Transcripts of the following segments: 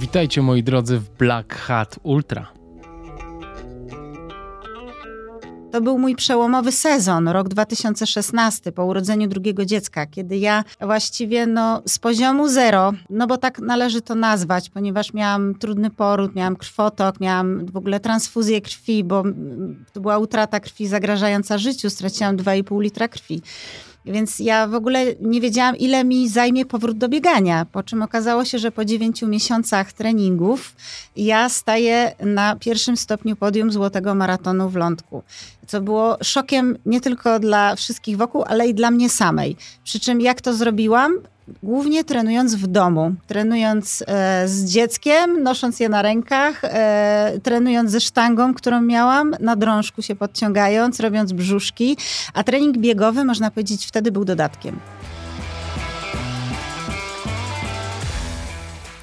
Witajcie moi drodzy w Black Hat Ultra. To był mój przełomowy sezon, rok 2016, po urodzeniu drugiego dziecka, kiedy ja właściwie no, z poziomu zero, no bo tak należy to nazwać, ponieważ miałam trudny poród, miałam krwotok, miałam w ogóle transfuzję krwi, bo to była utrata krwi zagrażająca życiu, straciłam 2,5 litra krwi. Więc ja w ogóle nie wiedziałam, ile mi zajmie powrót do biegania. Po czym okazało się, że po dziewięciu miesiącach treningów ja staję na pierwszym stopniu podium Złotego Maratonu w Lądku. Co było szokiem nie tylko dla wszystkich wokół, ale i dla mnie samej. Przy czym jak to zrobiłam? Głównie trenując w domu, trenując e, z dzieckiem, nosząc je na rękach, e, trenując ze sztangą, którą miałam, na drążku się podciągając, robiąc brzuszki, a trening biegowy, można powiedzieć, wtedy był dodatkiem.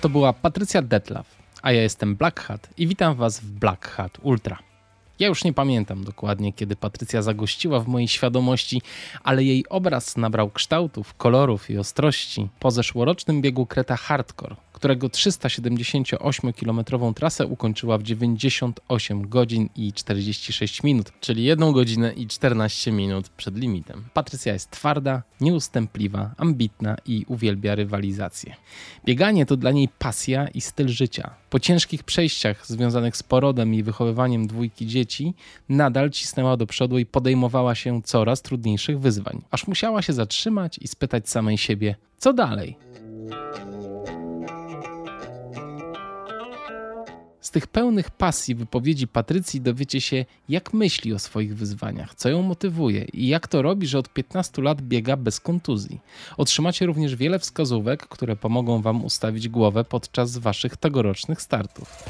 To była Patrycja Detlaw, a ja jestem Black Hat i witam Was w Black Hat Ultra. Ja już nie pamiętam dokładnie, kiedy Patrycja zagościła w mojej świadomości, ale jej obraz nabrał kształtów, kolorów i ostrości po zeszłorocznym biegu Kreta Hardcore, którego 378-kilometrową trasę ukończyła w 98 godzin i 46 minut, czyli 1 godzinę i 14 minut przed limitem. Patrycja jest twarda, nieustępliwa, ambitna i uwielbia rywalizację. Bieganie to dla niej pasja i styl życia. Po ciężkich przejściach związanych z porodem i wychowywaniem dwójki dzieci, nadal cisnęła do przodu i podejmowała się coraz trudniejszych wyzwań, aż musiała się zatrzymać i spytać samej siebie, co dalej. Z tych pełnych pasji wypowiedzi Patrycji dowiecie się, jak myśli o swoich wyzwaniach, co ją motywuje i jak to robi, że od 15 lat biega bez kontuzji. Otrzymacie również wiele wskazówek, które pomogą Wam ustawić głowę podczas Waszych tegorocznych startów.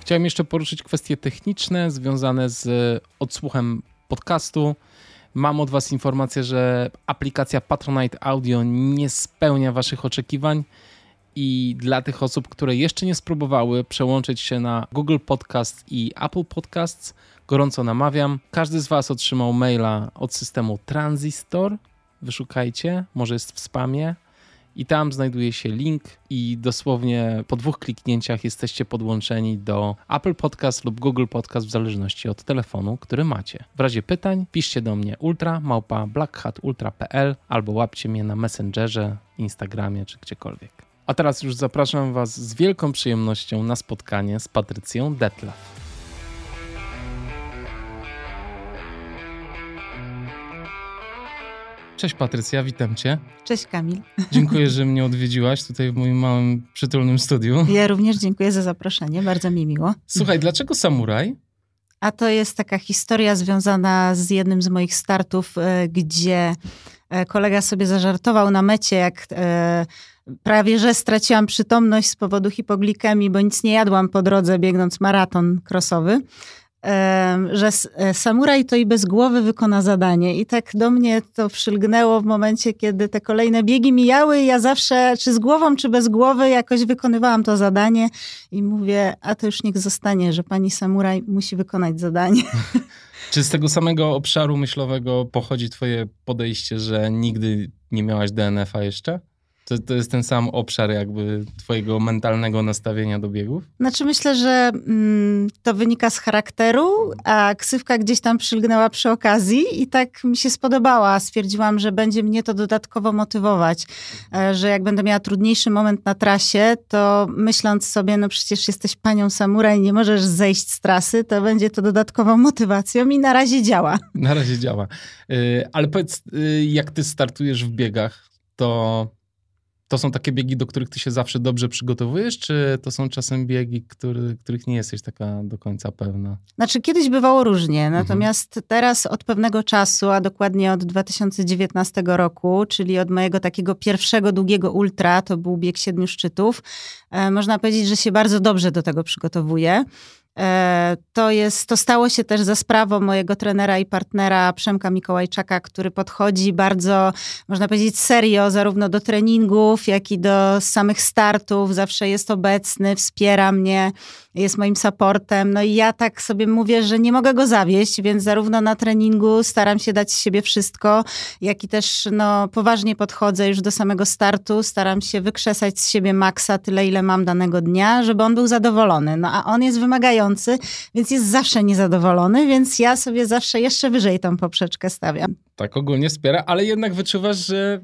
Chciałem jeszcze poruszyć kwestie techniczne związane z odsłuchem podcastu. Mam od Was informację, że aplikacja Patronite Audio nie spełnia Waszych oczekiwań i dla tych osób, które jeszcze nie spróbowały przełączyć się na Google Podcast i Apple Podcasts, gorąco namawiam. Każdy z Was otrzymał maila od systemu Transistor. Wyszukajcie, może jest w spamie. I tam znajduje się link, i dosłownie po dwóch kliknięciach jesteście podłączeni do Apple Podcast lub Google Podcast w zależności od telefonu, który macie. W razie pytań piszcie do mnie ultra małpa blackhatultra.pl albo łapcie mnie na Messengerze, Instagramie czy gdziekolwiek. A teraz już zapraszam Was z wielką przyjemnością na spotkanie z Patrycją Detlaf. Cześć Patrycja, witam Cię. Cześć Kamil. Dziękuję, że mnie odwiedziłaś tutaj w moim małym, przytulnym studiu. Ja również dziękuję za zaproszenie, bardzo mi miło. Słuchaj, dlaczego samuraj? A to jest taka historia związana z jednym z moich startów, e, gdzie e, kolega sobie zażartował na mecie, jak e, prawie że straciłam przytomność z powodu hipoglikemii, bo nic nie jadłam po drodze biegnąc maraton krosowy że e, samuraj to i bez głowy wykona zadanie. I tak do mnie to przylgnęło w momencie, kiedy te kolejne biegi mijały. Ja zawsze, czy z głową, czy bez głowy, jakoś wykonywałam to zadanie. I mówię, a to już niech zostanie, że pani samuraj musi wykonać zadanie. Czy z tego samego obszaru myślowego pochodzi twoje podejście, że nigdy nie miałaś DNF-a jeszcze? To, to jest ten sam obszar jakby twojego mentalnego nastawienia do biegów? Znaczy myślę, że mm, to wynika z charakteru, a ksywka gdzieś tam przylgnęła przy okazji i tak mi się spodobała. Stwierdziłam, że będzie mnie to dodatkowo motywować, e, że jak będę miała trudniejszy moment na trasie, to myśląc sobie, no przecież jesteś panią samuraj, nie możesz zejść z trasy, to będzie to dodatkową motywacją i na razie działa. Na razie działa. E, ale powiedz, e, jak ty startujesz w biegach, to to są takie biegi, do których ty się zawsze dobrze przygotowujesz, czy to są czasem biegi, który, których nie jesteś taka do końca pewna? Znaczy, kiedyś bywało różnie, mhm. natomiast mhm. teraz od pewnego czasu, a dokładnie od 2019 roku, czyli od mojego takiego pierwszego długiego ultra, to był bieg siedmiu szczytów, e, można powiedzieć, że się bardzo dobrze do tego przygotowuję. E, to, jest, to stało się też za sprawą mojego trenera i partnera Przemka Mikołajczaka, który podchodzi bardzo, można powiedzieć, serio, zarówno do treningów, jak i do samych startów. Zawsze jest obecny, wspiera mnie. Jest moim supportem. No i ja tak sobie mówię, że nie mogę go zawieść, więc zarówno na treningu staram się dać z siebie wszystko, jak i też no, poważnie podchodzę już do samego startu. Staram się wykrzesać z siebie maksa tyle, ile mam danego dnia, żeby on był zadowolony. No a on jest wymagający, więc jest zawsze niezadowolony, więc ja sobie zawsze jeszcze wyżej tą poprzeczkę stawiam. Tak ogólnie wspiera, ale jednak wyczuwasz, że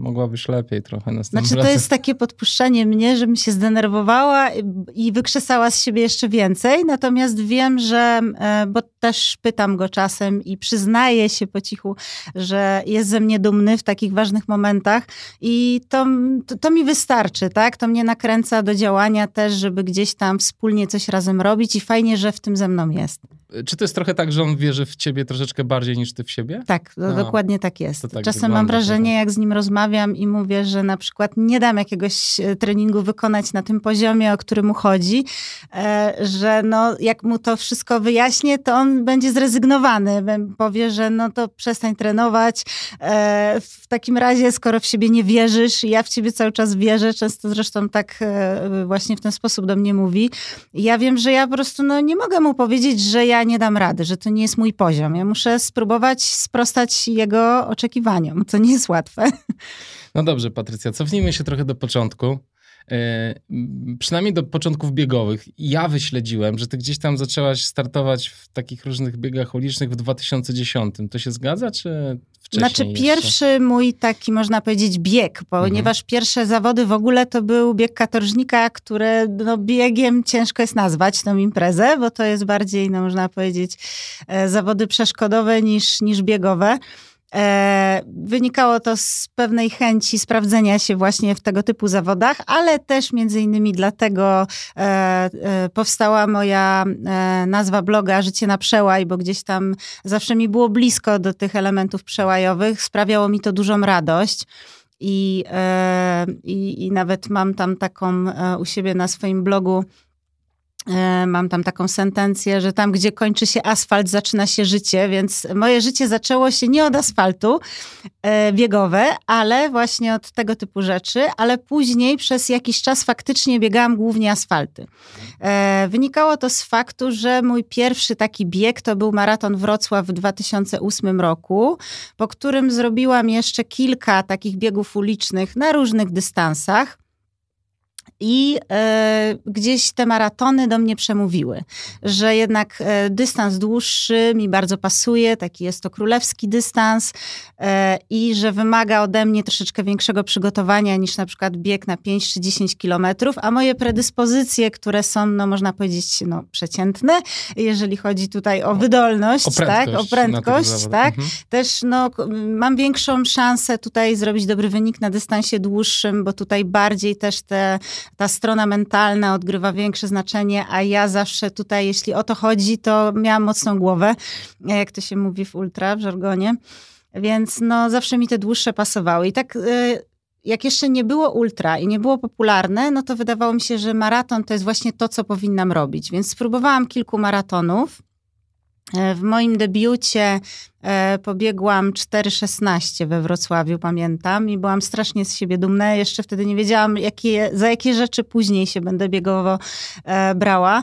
mogłabyś lepiej trochę następnym Znaczy to jest takie podpuszczenie mnie, żebym się zdenerwowała i wykrzesała z siebie jeszcze więcej, natomiast wiem, że, e, bo też pytam go czasem i przyznaję się po cichu, że jest ze mnie dumny w takich ważnych momentach i to, to, to mi wystarczy, tak? To mnie nakręca do działania też, żeby gdzieś tam wspólnie coś razem robić i fajnie, że w tym ze mną jest. Czy to jest trochę tak, że on wierzy w ciebie troszeczkę bardziej niż ty w siebie? Tak, no, dokładnie tak jest. Tak Czasem mam wrażenie, jak z nim rozmawiam i mówię, że na przykład nie dam jakiegoś e, treningu wykonać na tym poziomie, o który mu chodzi, e, że no, jak mu to wszystko wyjaśnię, to on będzie zrezygnowany. Powie, że no to przestań trenować. E, w takim razie, skoro w siebie nie wierzysz, ja w ciebie cały czas wierzę, często zresztą tak właśnie w ten sposób do mnie mówi. Ja wiem, że ja po prostu no, nie mogę mu powiedzieć, że ja nie dam rady, że to nie jest mój poziom. Ja muszę spróbować sprostać jego oczekiwaniom. To nie jest łatwe. No dobrze, Patrycja, cofnijmy się trochę do początku. E, przynajmniej do początków biegowych. Ja wyśledziłem, że ty gdzieś tam zaczęłaś startować w takich różnych biegach ulicznych w 2010. To się zgadza, czy wcześniej Znaczy jeszcze? pierwszy mój taki, można powiedzieć, bieg, ponieważ mhm. pierwsze zawody w ogóle to był bieg katorżnika, które no, biegiem ciężko jest nazwać tą imprezę, bo to jest bardziej, no, można powiedzieć, e, zawody przeszkodowe niż, niż biegowe. E, wynikało to z pewnej chęci sprawdzenia się właśnie w tego typu zawodach, ale też między innymi dlatego e, e, powstała moja nazwa bloga Życie na przełaj, bo gdzieś tam zawsze mi było blisko do tych elementów przełajowych. Sprawiało mi to dużą radość. I, i, i nawet mam tam taką u siebie na swoim blogu mam tam taką sentencję, że tam, gdzie kończy się asfalt, zaczyna się życie, więc moje życie zaczęło się nie od asfaltu e, biegowe, ale właśnie od tego typu rzeczy, ale później przez jakiś czas faktycznie biegałam głównie asfalty. E, wynikało to z faktu, że mój pierwszy taki bieg to był maraton Wrocław w 2008 roku, po którym zrobiłam jeszcze kilka takich biegów ulicznych na różnych dystansach. I e, gdzieś te maratony do mnie przemówiły, że jednak e, dystans dłuższy mi bardzo pasuje, taki jest to królewski dystans e, i że wymaga ode mnie troszeczkę większego przygotowania niż na przykład bieg na 5 czy 10 kilometrów, a moje predyspozycje, które są, no można powiedzieć, no przeciętne, jeżeli chodzi tutaj o wydolność, o prędkość, tak, o prędkość, tak, mhm. też no mam większą szansę tutaj zrobić dobry wynik na dystansie dłuższym, bo tutaj bardziej też te ta strona mentalna odgrywa większe znaczenie, a ja zawsze tutaj, jeśli o to chodzi, to miałam mocną głowę, jak to się mówi w ultra, w żargonie. Więc no, zawsze mi te dłuższe pasowały. I tak y, jak jeszcze nie było ultra i nie było popularne, no to wydawało mi się, że maraton to jest właśnie to, co powinnam robić. Więc spróbowałam kilku maratonów. E, w moim debiucie e, pobiegłam 4,16 we Wrocławiu, pamiętam, i byłam strasznie z siebie dumna. Jeszcze wtedy nie wiedziałam, jakie, za jakie rzeczy później się będę biegowo e, brała.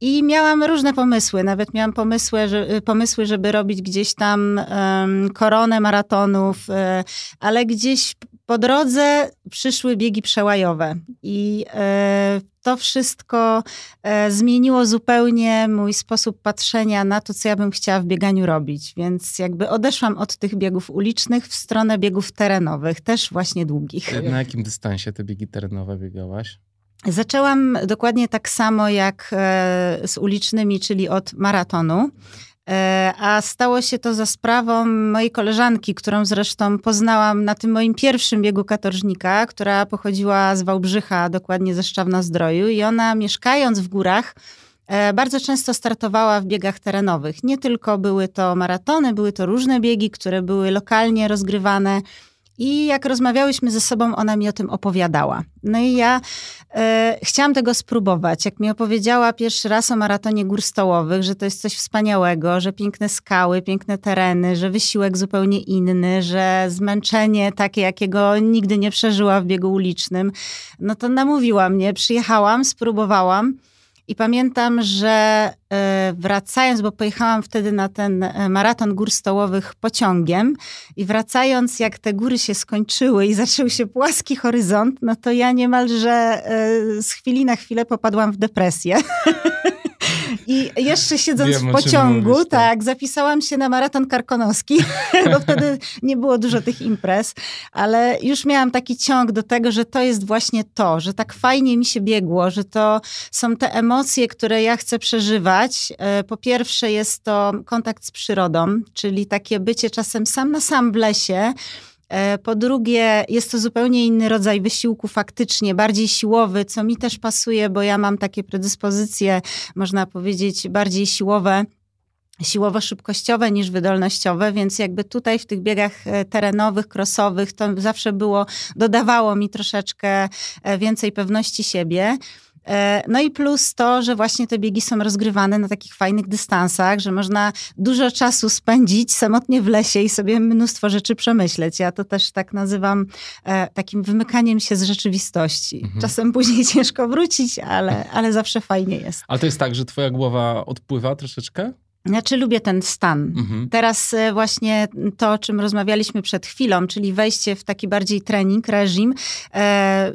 I miałam różne pomysły. Nawet miałam pomysły, że, pomysły żeby robić gdzieś tam koronę maratonów, ale gdzieś po drodze przyszły biegi przełajowe i e, to wszystko e, zmieniło zupełnie mój sposób patrzenia na to, co ja bym chciała w bieganiu robić. Więc jakby odeszłam od tych biegów ulicznych w stronę biegów terenowych, też właśnie długich. Na jakim dystansie te biegi terenowe biegałaś? Zaczęłam dokładnie tak samo jak e, z ulicznymi, czyli od maratonu. E, a stało się to za sprawą mojej koleżanki, którą zresztą poznałam na tym moim pierwszym biegu katorżnika, która pochodziła z Wałbrzycha, dokładnie ze Szczawna Zdroju i ona mieszkając w górach, e, bardzo często startowała w biegach terenowych. Nie tylko były to maratony, były to różne biegi, które były lokalnie rozgrywane. I jak rozmawiałyśmy ze sobą, ona mi o tym opowiadała. No i ja e, chciałam tego spróbować. Jak mi opowiedziała pierwszy raz o maratonie gór stołowych, że to jest coś wspaniałego, że piękne skały, piękne tereny, że wysiłek zupełnie inny, że zmęczenie takie, jakiego nigdy nie przeżyła w biegu ulicznym, no to namówiła mnie. Przyjechałam, spróbowałam. I pamiętam, że e, wracając, bo pojechałam wtedy na ten e, maraton gór stołowych pociągiem i wracając, jak te góry się skończyły i zaczął się płaski horyzont, no to ja niemalże e, z chwili na chwilę popadłam w depresję. I jeszcze siedząc Wiem, w pociągu, mówisz, tak. tak, zapisałam się na maraton karkonoski, bo wtedy nie było dużo tych imprez, ale już miałam taki ciąg do tego, że to jest właśnie to, że tak fajnie mi się biegło, że to są te emocje, które ja chcę przeżywać. E, po pierwsze jest to kontakt z przyrodą, czyli takie bycie czasem sam na sam w lesie, po drugie, jest to zupełnie inny rodzaj wysiłku, faktycznie bardziej siłowy, co mi też pasuje, bo ja mam takie predyspozycje, można powiedzieć, bardziej siłowe siłowo-szybkościowe niż wydolnościowe, więc jakby tutaj w tych biegach e, terenowych, crossowych to zawsze było, dodawało mi troszeczkę e, więcej pewności siebie. E, no i plus to, że właśnie te biegi są rozgrywane na takich fajnych dystansach, że można dużo czasu spędzić samotnie w lesie i sobie mnóstwo rzeczy przemyśleć. Ja to też tak nazywam e, takim wymykaniem się z rzeczywistości. Mhm. Czasem później ciężko wrócić, ale, ale zawsze fajnie jest. Ale to jest tak, że twoja głowa odpływa troszeczkę? Znaczy lubię ten stan. Mhm. Teraz e, właśnie to, o czym rozmawialiśmy przed chwilą, czyli wejście w taki bardziej trening, reżim, e,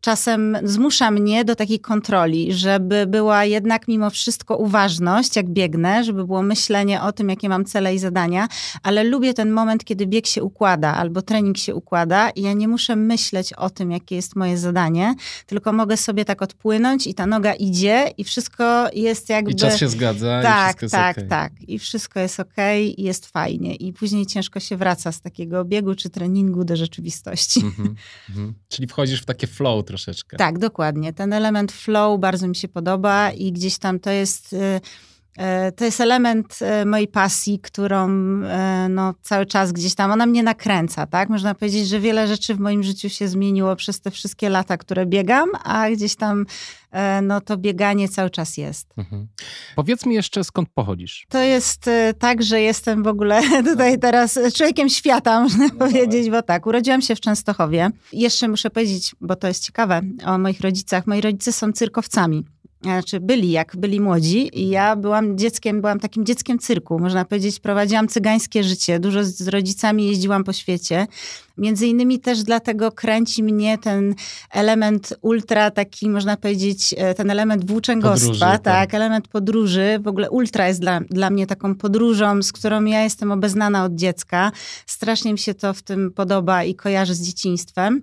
czasem zmusza mnie do takiej kontroli, żeby była jednak mimo wszystko uważność, jak biegnę, żeby było myślenie o tym, jakie mam cele i zadania, ale lubię ten moment, kiedy bieg się układa albo trening się układa i ja nie muszę myśleć o tym, jakie jest moje zadanie, tylko mogę sobie tak odpłynąć i ta noga idzie i wszystko jest jakby... I czas się zgadza tak, i wszystko jest tak, okay. tak, i wszystko jest ok, i jest fajnie. I później ciężko się wraca z takiego biegu czy treningu do rzeczywistości. Mm -hmm. Czyli wchodzisz w takie flow troszeczkę. Tak, dokładnie. Ten element flow bardzo mi się podoba i gdzieś tam to jest. Y, to jest element e, mojej pasji, którą e, no, cały czas gdzieś tam, ona mnie nakręca, tak? Można powiedzieć, że wiele rzeczy w moim życiu się zmieniło przez te wszystkie lata, które biegam, a gdzieś tam no, to bieganie cały czas jest. Mhm. Powiedz mi jeszcze, skąd pochodzisz? To jest tak, że jestem w ogóle tutaj teraz człowiekiem świata, można no powiedzieć, bo tak, urodziłam się w Częstochowie. Jeszcze muszę powiedzieć, bo to jest ciekawe, o moich rodzicach. Moi rodzice są cyrkowcami znaczy byli, jak byli młodzi i ja byłam dzieckiem, byłam takim dzieckiem cyrku, można powiedzieć, prowadziłam cygańskie życie, dużo z rodzicami jeździłam po świecie. Między innymi też dlatego kręci mnie ten element ultra, taki można powiedzieć, e, ten element włóczęgostwa, podróży, tak, tak, element podróży. W ogóle ultra jest dla, dla mnie taką podróżą, z którą ja jestem obeznana od dziecka. Strasznie mi się to w tym podoba i kojarzy z dzieciństwem.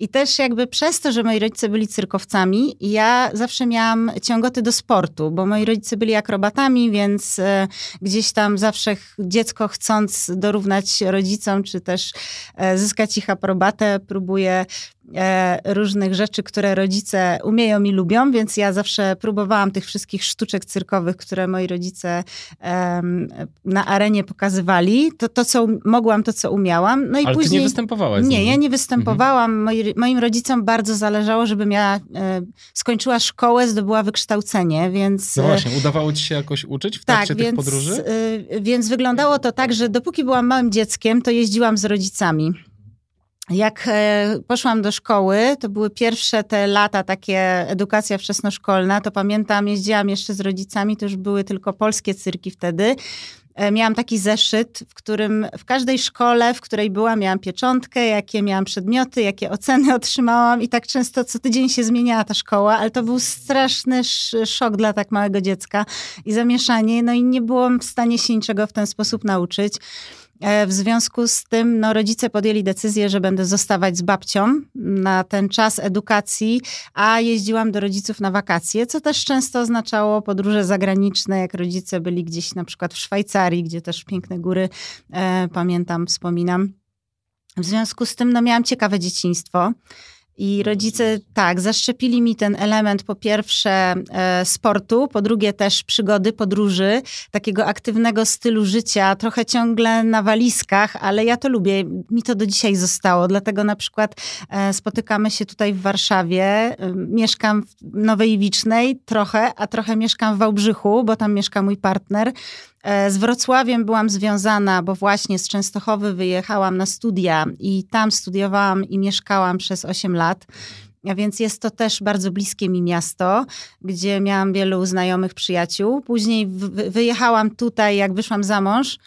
I też jakby przez to, że moi rodzice byli cyrkowcami, ja zawsze miałam ciągoty do sportu, bo moi rodzice byli akrobatami, więc e, gdzieś tam zawsze dziecko chcąc dorównać rodzicom, czy też e, zyskać ich aprobatę, próbuje różnych rzeczy, które rodzice umieją i lubią, więc ja zawsze próbowałam tych wszystkich sztuczek cyrkowych, które moi rodzice na arenie pokazywali. To, to co mogłam, to co umiałam. No i Ale później... ty nie występowałaś? Nie, ja nie występowałam. Mhm. Moi, moim rodzicom bardzo zależało, żebym ja e, skończyła szkołę, zdobyła wykształcenie, więc... No właśnie, udawało ci się jakoś uczyć w trakcie tak, tych więc, podróży? więc wyglądało to tak, że dopóki byłam małym dzieckiem, to jeździłam z rodzicami. Jak e, poszłam do szkoły, to były pierwsze te lata, takie edukacja wczesnoszkolna, to pamiętam, jeździłam jeszcze z rodzicami, to już były tylko polskie cyrki wtedy. E, miałam taki zeszyt, w którym w każdej szkole, w której byłam, miałam pieczątkę, jakie miałam przedmioty, jakie oceny otrzymałam i tak często co tydzień się zmieniała ta szkoła, ale to był straszny szok dla tak małego dziecka i zamieszanie, no i nie byłam w stanie się niczego w ten sposób nauczyć. E, w związku z tym no, rodzice podjęli decyzję, że będę zostawać z babcią na ten czas edukacji, a jeździłam do rodziców na wakacje, co też często oznaczało podróże zagraniczne, jak rodzice byli gdzieś na przykład w Szwajcarii, gdzie też piękne góry, e, pamiętam, wspominam. W związku z tym no, miałam ciekawe dzieciństwo. I rodzice, tak, zaszczepili mi ten element po pierwsze e, sportu, po drugie też przygody, podróży, takiego aktywnego stylu życia, trochę ciągle na walizkach, ale ja to lubię. Mi to do dzisiaj zostało, dlatego na przykład e, spotykamy się tutaj w Warszawie. E, mieszkam w Nowej Wicznej trochę, a trochę mieszkam w Wałbrzychu, bo tam mieszka mój partner. E, z Wrocławiem byłam związana, bo właśnie z Częstochowy wyjechałam na studia i tam studiowałam i mieszkałam przez 8 lat. a więc jest to też bardzo bliskie mi miasto, gdzie miałam wielu znajomych, przyjaciół. Później wyjechałam tutaj, jak wyszłam za mąż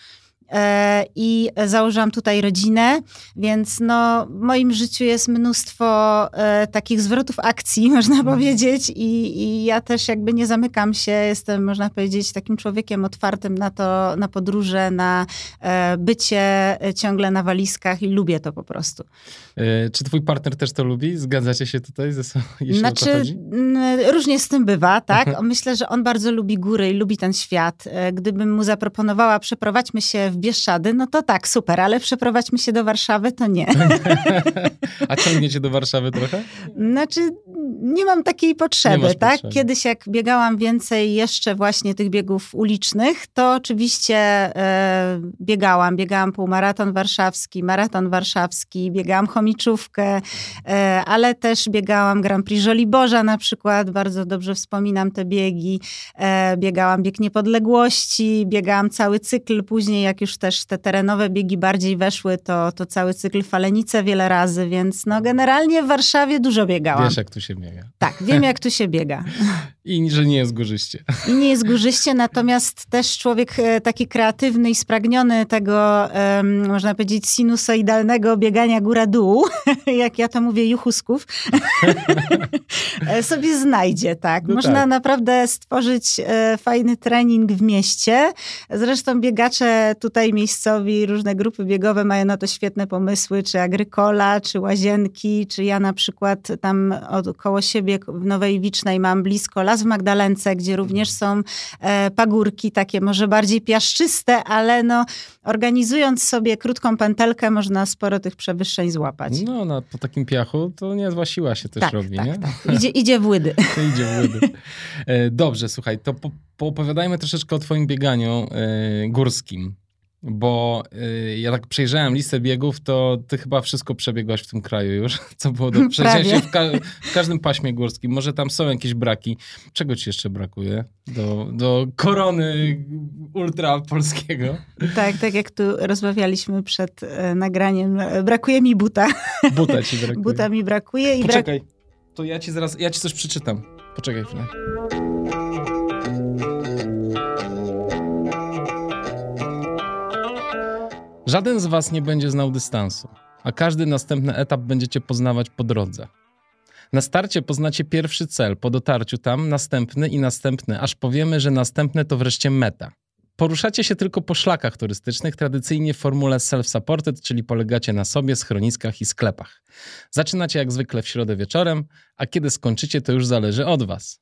i założyłam tutaj rodzinę, więc no, w moim życiu jest mnóstwo e, takich zwrotów akcji, można mhm. powiedzieć, I, i ja też jakby nie zamykam się, jestem, można powiedzieć, takim człowiekiem otwartym na to, na podróże, na e, bycie ciągle na walizkach i lubię to po prostu. Czy twój partner też to lubi? Zgadzacie się tutaj ze sobą, jeśli znaczy, różnie z tym bywa, tak? Myślę, że on bardzo lubi góry i lubi ten świat. Gdybym mu zaproponowała, przeprowadźmy się w Bieszczady, no to tak, super, ale przeprowadźmy się do Warszawy, to nie. A ciągniecie do Warszawy trochę? Znaczy, nie mam takiej potrzeby, tak? Potrzeby. Kiedyś jak biegałam więcej jeszcze właśnie tych biegów ulicznych, to oczywiście e, biegałam. Biegałam półmaraton warszawski, maraton warszawski, biegałam chomiczówkę, e, ale też biegałam Grand Prix Żoliborza na przykład, bardzo dobrze wspominam te biegi. E, biegałam bieg niepodległości, biegałam cały cykl, później jak już też te terenowe biegi bardziej weszły, to, to cały cykl Falenice wiele razy, więc no generalnie w Warszawie dużo biegałam. Wiesz, jak tu się biega. Tak, wiem jak tu się biega. I że nie jest górzyście. I nie jest górzyście, natomiast też człowiek e, taki kreatywny i spragniony tego, um, można powiedzieć, sinusoidalnego biegania góra-dół, jak ja to mówię, juchusków, e, sobie znajdzie, tak. No Można tak. naprawdę stworzyć e, fajny trening w mieście. Zresztą biegacze tutaj miejscowi, różne grupy biegowe mają na to świetne pomysły, czy agrykola, czy łazienki, czy ja na przykład tam koło siebie w Nowej Wicznej mam blisko Las w Magdalence, gdzie również są e, pagórki takie może bardziej piaszczyste, ale no organizując sobie krótką pętelkę można sporo tych przewyższeń złapać. No, no po takim piachu to niezła siła się też tak, robi, tak, nie? Tak. Idzie, idzie w łydy. To idzie w łydy. E, dobrze, słuchaj, to po, poopowiadajmy troszeczkę o twoim bieganiu e, górskim. Bo y, ja tak przejrzałem listę biegów, to ty chyba wszystko przebiegłaś w tym kraju już, co było do przejścia w, ka w, każdym paśmie górskim. Może tam są jakieś braki. Czego ci jeszcze brakuje do, do korony ultra polskiego? Tak, tak jak tu rozmawialiśmy przed e, nagraniem, brakuje mi buta. Buta ci brakuje. Buta mi brakuje. I Poczekaj, brak... to ja ci zaraz, ja ci coś przeczytam. Poczekaj chwilę. Żaden z Was nie będzie znał dystansu, a każdy następny etap będziecie poznawać po drodze. Na starcie poznacie pierwszy cel, po dotarciu tam następny i następny, aż powiemy, że następne to wreszcie meta. Poruszacie się tylko po szlakach turystycznych, tradycyjnie w formule self-supported, czyli polegacie na sobie, schroniskach i sklepach. Zaczynacie jak zwykle w środę wieczorem, a kiedy skończycie, to już zależy od Was.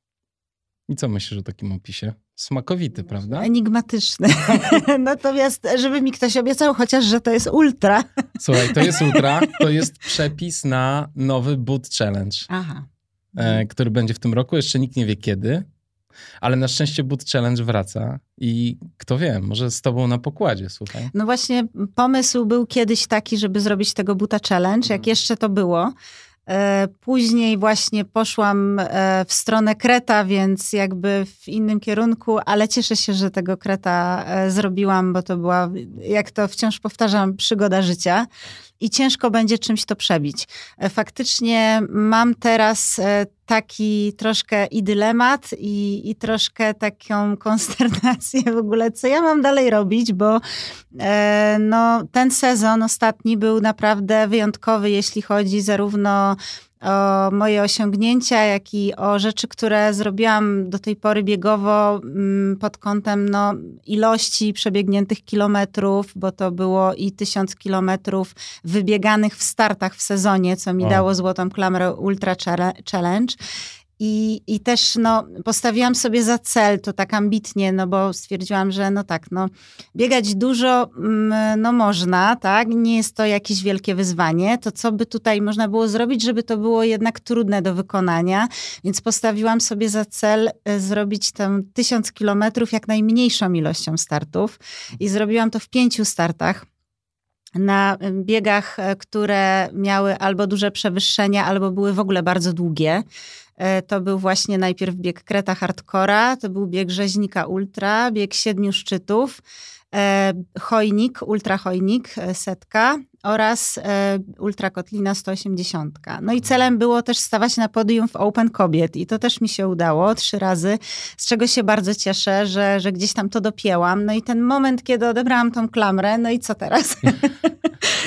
I co myślisz o takim opisie? Smakowity, prawda? Enigmatyczny. Natomiast, żeby mi ktoś obiecał chociaż, że to jest ultra. Słuchaj, to jest ultra, to jest przepis na nowy Boot Challenge, Aha. E, który będzie w tym roku. Jeszcze nikt nie wie kiedy, ale na szczęście Boot Challenge wraca i kto wie, może z tobą na pokładzie, słuchaj. No właśnie, pomysł był kiedyś taki, żeby zrobić tego Buta Challenge, jak mhm. jeszcze to było. E, później właśnie poszłam e, w stronę Kreta, więc jakby w innym kierunku, ale cieszę się, że tego Kreta e, zrobiłam, bo to była, jak to wciąż powtarzam, przygoda życia i ciężko będzie czymś to przebić. Faktycznie mam teraz taki troszkę i dylemat, i, i troszkę taką konsternację w ogóle, co ja mam dalej robić, bo e, no, ten sezon ostatni był naprawdę wyjątkowy, jeśli chodzi zarówno o moje osiągnięcia, jak i o rzeczy, które zrobiłam do tej pory biegowo mm, pod kątem no, ilości przebiegniętych kilometrów, bo to było i tysiąc kilometrów wybieganych w startach w sezonie, co mi o. dało złotą klamrę Ultra Challenge. I, I też no, postawiłam sobie za cel to tak ambitnie, no bo stwierdziłam, że no tak, no, biegać dużo mm, no można, tak, nie jest to jakieś wielkie wyzwanie, to co by tutaj można było zrobić, żeby to było jednak trudne do wykonania, więc postawiłam sobie za cel e, zrobić tę tysiąc kilometrów jak najmniejszą ilością startów. I zrobiłam to w pięciu startach. Na biegach, e, które miały albo duże przewyższenia, albo były w ogóle bardzo długie. To był właśnie najpierw bieg Kreta Hardcora, to był bieg Rzeźnika Ultra, bieg Siedmiu Szczytów, Chojnik, Ultra Chojnik, setka oraz e, Ultra Kotlina 180. No i celem było też stawać na podium w Open Kobiet i to też mi się udało trzy razy, z czego się bardzo cieszę, że, że gdzieś tam to dopięłam. No i ten moment, kiedy odebrałam tą klamrę, no i co teraz?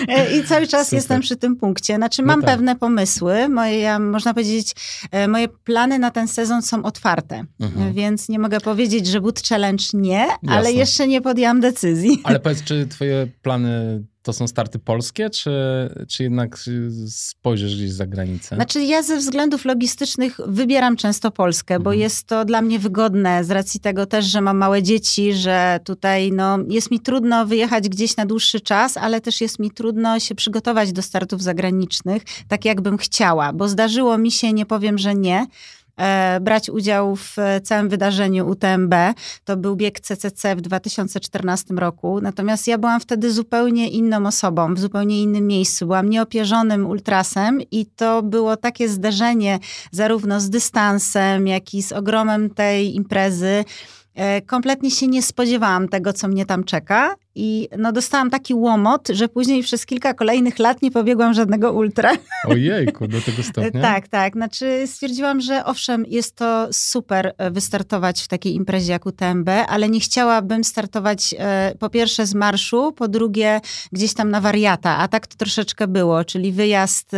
E, I cały czas Super. jestem przy tym punkcie. Znaczy mam no tak. pewne pomysły, moje, można powiedzieć, e, moje plany na ten sezon są otwarte, mhm. więc nie mogę powiedzieć, że Boot Challenge nie, Jasne. ale jeszcze nie podjęłam decyzji. Ale powiedz, czy twoje plany to są starty polskie, czy, czy jednak spojrzysz gdzieś za granicę? Znaczy ja ze względów logistycznych wybieram często Polskę, bo mhm. jest to dla mnie wygodne z racji tego też, że mam małe dzieci, że tutaj no, jest mi trudno wyjechać gdzieś na dłuższy czas, ale też jest mi trudno się przygotować do startów zagranicznych, tak jakbym chciała, bo zdarzyło mi się, nie powiem, że nie, brać udział w całym wydarzeniu UTMB. To był bieg CCC w 2014 roku. Natomiast ja byłam wtedy zupełnie inną osobą, w zupełnie innym miejscu. Byłam nieopierzonym ultrasem i to było takie zderzenie zarówno z dystansem, jak i z ogromem tej imprezy. E, kompletnie się nie spodziewałam tego, co mnie tam czeka. I no, dostałam taki łomot, że później przez kilka kolejnych lat nie pobiegłam żadnego ultra. Ojejku, do tego stopnia? tak, tak. Znaczy stwierdziłam, że owszem, jest to super e, wystartować w takiej imprezie jak UTMB, ale nie chciałabym startować e, po pierwsze z marszu, po drugie gdzieś tam na wariata, a tak to troszeczkę było, czyli wyjazd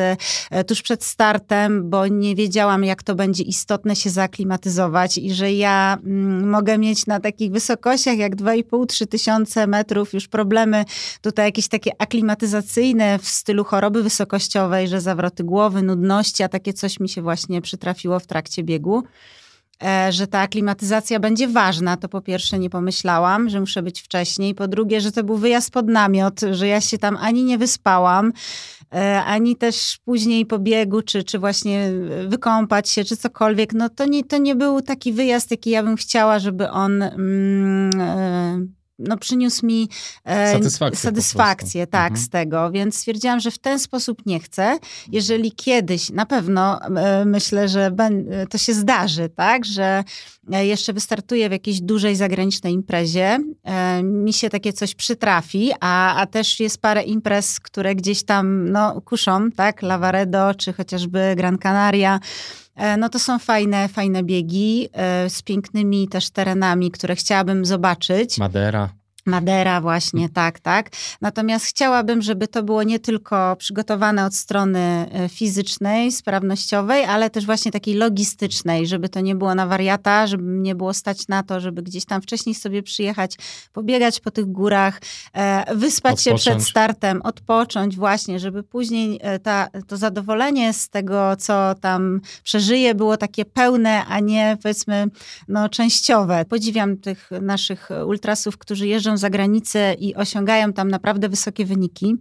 e, tuż przed startem, bo nie wiedziałam, jak to będzie istotne się zaaklimatyzować i że ja mm, mogę mieć na takich wysokościach jak 2,5-3 tysiące metrów już problemy tutaj jakieś takie aklimatyzacyjne w stylu choroby wysokościowej, że zawroty głowy, nudności, a takie coś mi się właśnie przytrafiło w trakcie biegu e, że ta aklimatyzacja będzie ważna, to po pierwsze nie pomyślałam, że muszę być wcześniej. Po drugie, że to był wyjazd pod namiot, że ja się tam ani nie wyspałam, e, ani też później po biegu, czy, czy właśnie wykąpać się, czy cokolwiek. No to nie, to nie był taki wyjazd, jaki ja bym chciała, żeby on mm, e, no, przyniósł mi e, satysfakcję, satysfakcję tak, mhm. z tego, więc stwierdziłam, że w ten sposób nie chcę. Jeżeli kiedyś, na pewno e, myślę, że ben, to się zdarzy, tak, że jeszcze wystartuję w jakiejś dużej zagranicznej imprezie, e, mi się takie coś przytrafi, a, a też jest parę imprez, które gdzieś tam no, kuszą, tak, Lavaredo, czy chociażby Gran Canaria, E, no to są fajne, fajne biegi e, z pięknymi też terenami, które chciałabym zobaczyć. Madera. Madera właśnie, tak, tak. Natomiast chciałabym, żeby to było nie tylko przygotowane od strony e, fizycznej, sprawnościowej, ale też właśnie takiej logistycznej, żeby to nie było na wariata, żeby nie było stać na to, żeby gdzieś tam wcześniej sobie przyjechać, pobiegać po tych górach, e, wyspać odpocząć. się przed startem, odpocząć właśnie, żeby później e, ta, to zadowolenie z tego, co tam przeżyje, było takie pełne, a nie powiedzmy no, częściowe. Podziwiam tych naszych ultrasów, którzy jeżdżą za granicę i osiągają tam naprawdę wysokie wyniki,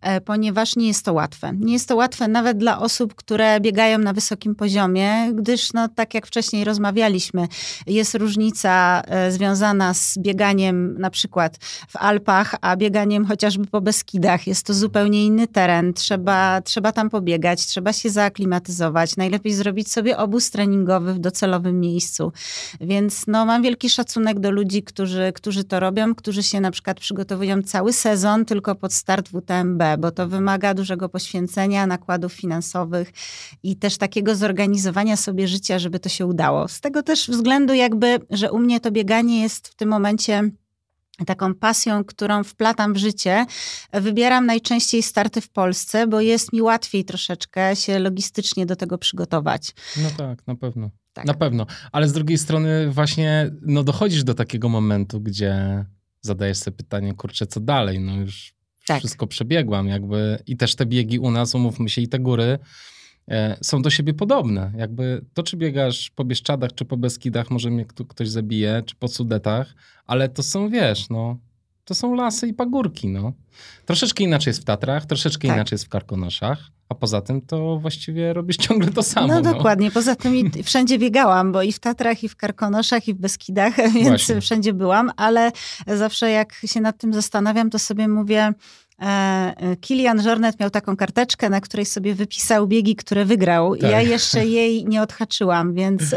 e, ponieważ nie jest to łatwe. Nie jest to łatwe nawet dla osób, które biegają na wysokim poziomie, gdyż, no, tak jak wcześniej rozmawialiśmy, jest różnica e, związana z bieganiem na przykład w Alpach, a bieganiem chociażby po Beskidach. Jest to zupełnie inny teren. Trzeba, trzeba tam pobiegać, trzeba się zaaklimatyzować. Najlepiej zrobić sobie obóz treningowy w docelowym miejscu. Więc no, mam wielki szacunek do ludzi, którzy, którzy to robią, którzy którzy się na przykład przygotowują cały sezon tylko pod start WTMB, bo to wymaga dużego poświęcenia, nakładów finansowych i też takiego zorganizowania sobie życia, żeby to się udało. Z tego też względu jakby, że u mnie to bieganie jest w tym momencie taką pasją, którą wplatam w życie. Wybieram najczęściej starty w Polsce, bo jest mi łatwiej troszeczkę się logistycznie do tego przygotować. No tak, na pewno. Tak. Na pewno. Ale z drugiej strony właśnie no, dochodzisz do takiego momentu, gdzie zadajesz sobie pytanie, kurczę, co dalej? No już tak. wszystko przebiegłam jakby i też te biegi u nas, umówmy się, i te góry e, są do siebie podobne. Jakby to, czy biegasz po Bieszczadach, czy po Beskidach, może mnie ktoś zabije, czy po Sudetach, ale to są, wiesz, no, to są lasy i pagórki, no. Troszeczkę inaczej jest w Tatrach, troszeczkę tak. inaczej jest w Karkonoszach, a poza tym to właściwie robisz ciągle to samo. No, no. dokładnie, poza tym i wszędzie biegałam, bo i w Tatrach, i w Karkonoszach, i w Beskidach, więc Właśnie. wszędzie byłam, ale zawsze jak się nad tym zastanawiam, to sobie mówię, Kilian Jornet miał taką karteczkę, na której sobie wypisał biegi, które wygrał. Tak. Ja jeszcze jej nie odhaczyłam, więc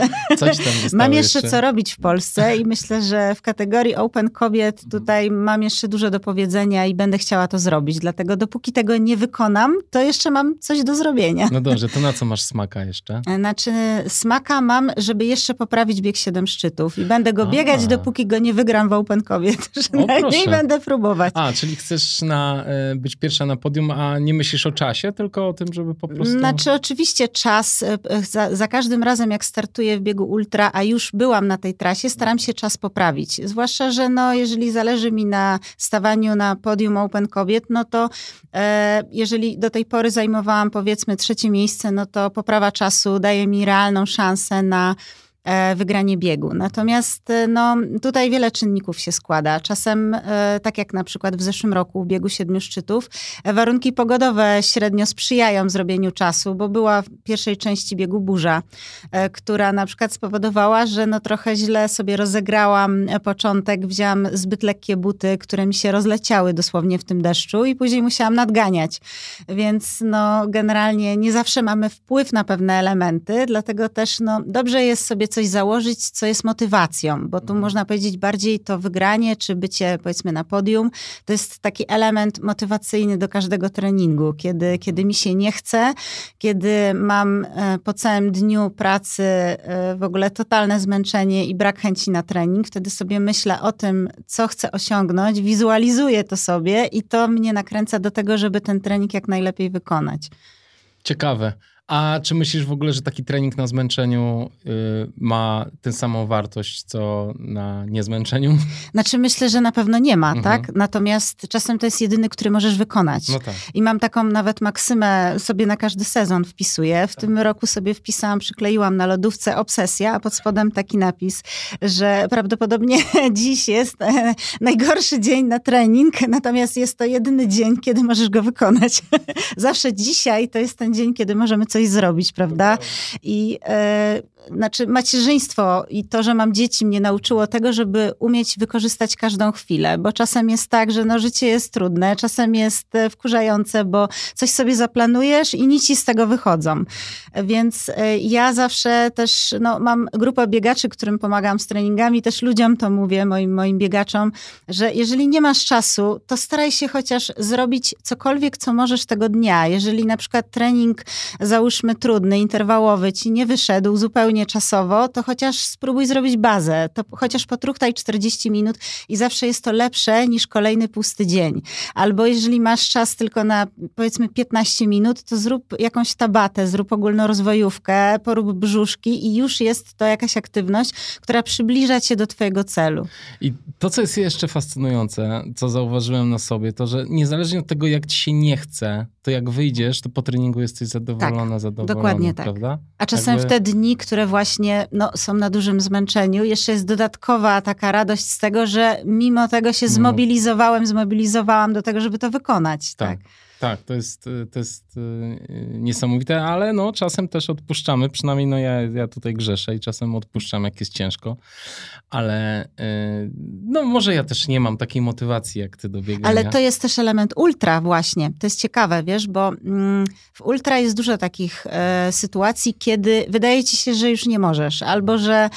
mam jeszcze, jeszcze, co robić w Polsce i myślę, że w kategorii Open Kobiet mhm. tutaj mam jeszcze dużo do powiedzenia i będę chciała to zrobić. Dlatego dopóki tego nie wykonam, to jeszcze mam coś do zrobienia. No dobrze, to na co masz smaka jeszcze? E, znaczy smaka mam, żeby jeszcze poprawić bieg 7 szczytów i będę go biegać, dopóki go nie wygram w Open Kobiet. Przynajmniej będę próbować. A, czyli chcesz na, e, być pierwsza na podium, a nie myślisz o czasie, tylko o tym, żeby po prostu... Znaczy oczywiście czas, e, za, za każdym razem jak startuję w biegu ultra, a już byłam na tej trasie, staram się czas poprawić. Zwłaszcza, że no, jeżeli zależy mi na stawaniu na podium Open Kobiet, no to e, jeżeli do tej pory zajmowałam powiedzmy trzecie miejsce, no to poprawa czasu daje mi realną szansę na E, wygranie biegu. Natomiast e, no, tutaj wiele czynników się składa. Czasem, e, tak jak na przykład w zeszłym roku w biegu siedmiu szczytów, warunki pogodowe średnio sprzyjają zrobieniu czasu, bo była w pierwszej części biegu burza, która na przykład spowodowała, że no trochę źle sobie rozegrałam początek, wzięłam zbyt lekkie buty, które mi się rozleciały dosłownie w tym deszczu i później musiałam nadganiać. Więc no generalnie nie zawsze mamy wpływ na pewne elementy, dlatego też no dobrze jest sobie coś założyć, co jest motywacją, bo tu mhm. można powiedzieć bardziej to wygranie, czy bycie powiedzmy na podium, to jest taki element motywacyjny do każdego treningu. Kiedy, kiedy mi się nie chce, kiedy mam e, po całym dniu pracy e, w ogóle totalne zmęczenie i brak chęci na trening, wtedy sobie myślę o tym, co chcę osiągnąć, wizualizuję to sobie i to mnie nakręca do tego, żeby ten trening jak najlepiej wykonać. Ciekawe. A czy myślisz w ogóle, że taki trening na zmęczeniu y, ma tę samą wartość, co na niezmęczeniu? Znaczy myślę, że na pewno nie ma, mhm. tak? Natomiast czasem to jest jedyny, który możesz wykonać. No tak. I mam taką nawet maksymę, sobie na każdy sezon wpisuję. W tak. tym roku sobie wpisałam, przykleiłam na lodówce obsesja, a pod spodem taki napis, że prawdopodobnie dziś jest e, najgorszy dzień na trening, natomiast jest to jedyny dzień, kiedy możesz go wykonać. Zawsze dzisiaj to jest ten dzień, kiedy możemy coś zrobić, prawda? I e, znaczy macierzyństwo i to, że mam dzieci mnie nauczyło tego, żeby umieć wykorzystać każdą chwilę, bo czasem jest tak, że no życie jest trudne, czasem jest e, wkurzające, bo coś sobie zaplanujesz i nic z tego wychodzą. Więc e, ja zawsze też no, mam grupę biegaczy, którym pomagam z treningami, też ludziom to mówię, moim, moim biegaczom, że jeżeli nie masz czasu, to staraj się chociaż zrobić cokolwiek, co możesz tego dnia. Jeżeli na przykład trening, załóżmy trudny, interwałowy, ci nie wyszedł zupełnie zupełnie czasowo, to chociaż spróbuj zrobić bazę, to chociaż potruchtaj 40 minut i zawsze jest to lepsze niż kolejny pusty dzień. Albo jeżeli masz czas tylko na powiedzmy 15 minut, to zrób jakąś tabatę, zrób ogólnorozwojówkę, porób brzuszki i już jest to jakaś aktywność, która przybliża cię do twojego celu. I to, co jest jeszcze fascynujące, co zauważyłem na sobie, to, że niezależnie od tego, jak ci się nie chce, to jak wyjdziesz, to po treningu jesteś zadowolona, tak, zadowolona, dokładnie tak. prawda? A czasem Jakby... w te dni, które właśnie no, są na dużym zmęczeniu, jeszcze jest dodatkowa taka radość z tego, że mimo tego się zmobilizowałem, zmobilizowałam do tego, żeby to wykonać. tak. tak. Tak, to jest, to jest y, niesamowite, ale no czasem też odpuszczamy, przynajmniej no ja, ja tutaj grzeszę i czasem odpuszczam, jak jest ciężko, ale y, no może ja też nie mam takiej motywacji jak ty do biegania. Ale to jest też element ultra właśnie, to jest ciekawe, wiesz, bo mm, w ultra jest dużo takich e, sytuacji, kiedy wydaje ci się, że już nie możesz, albo że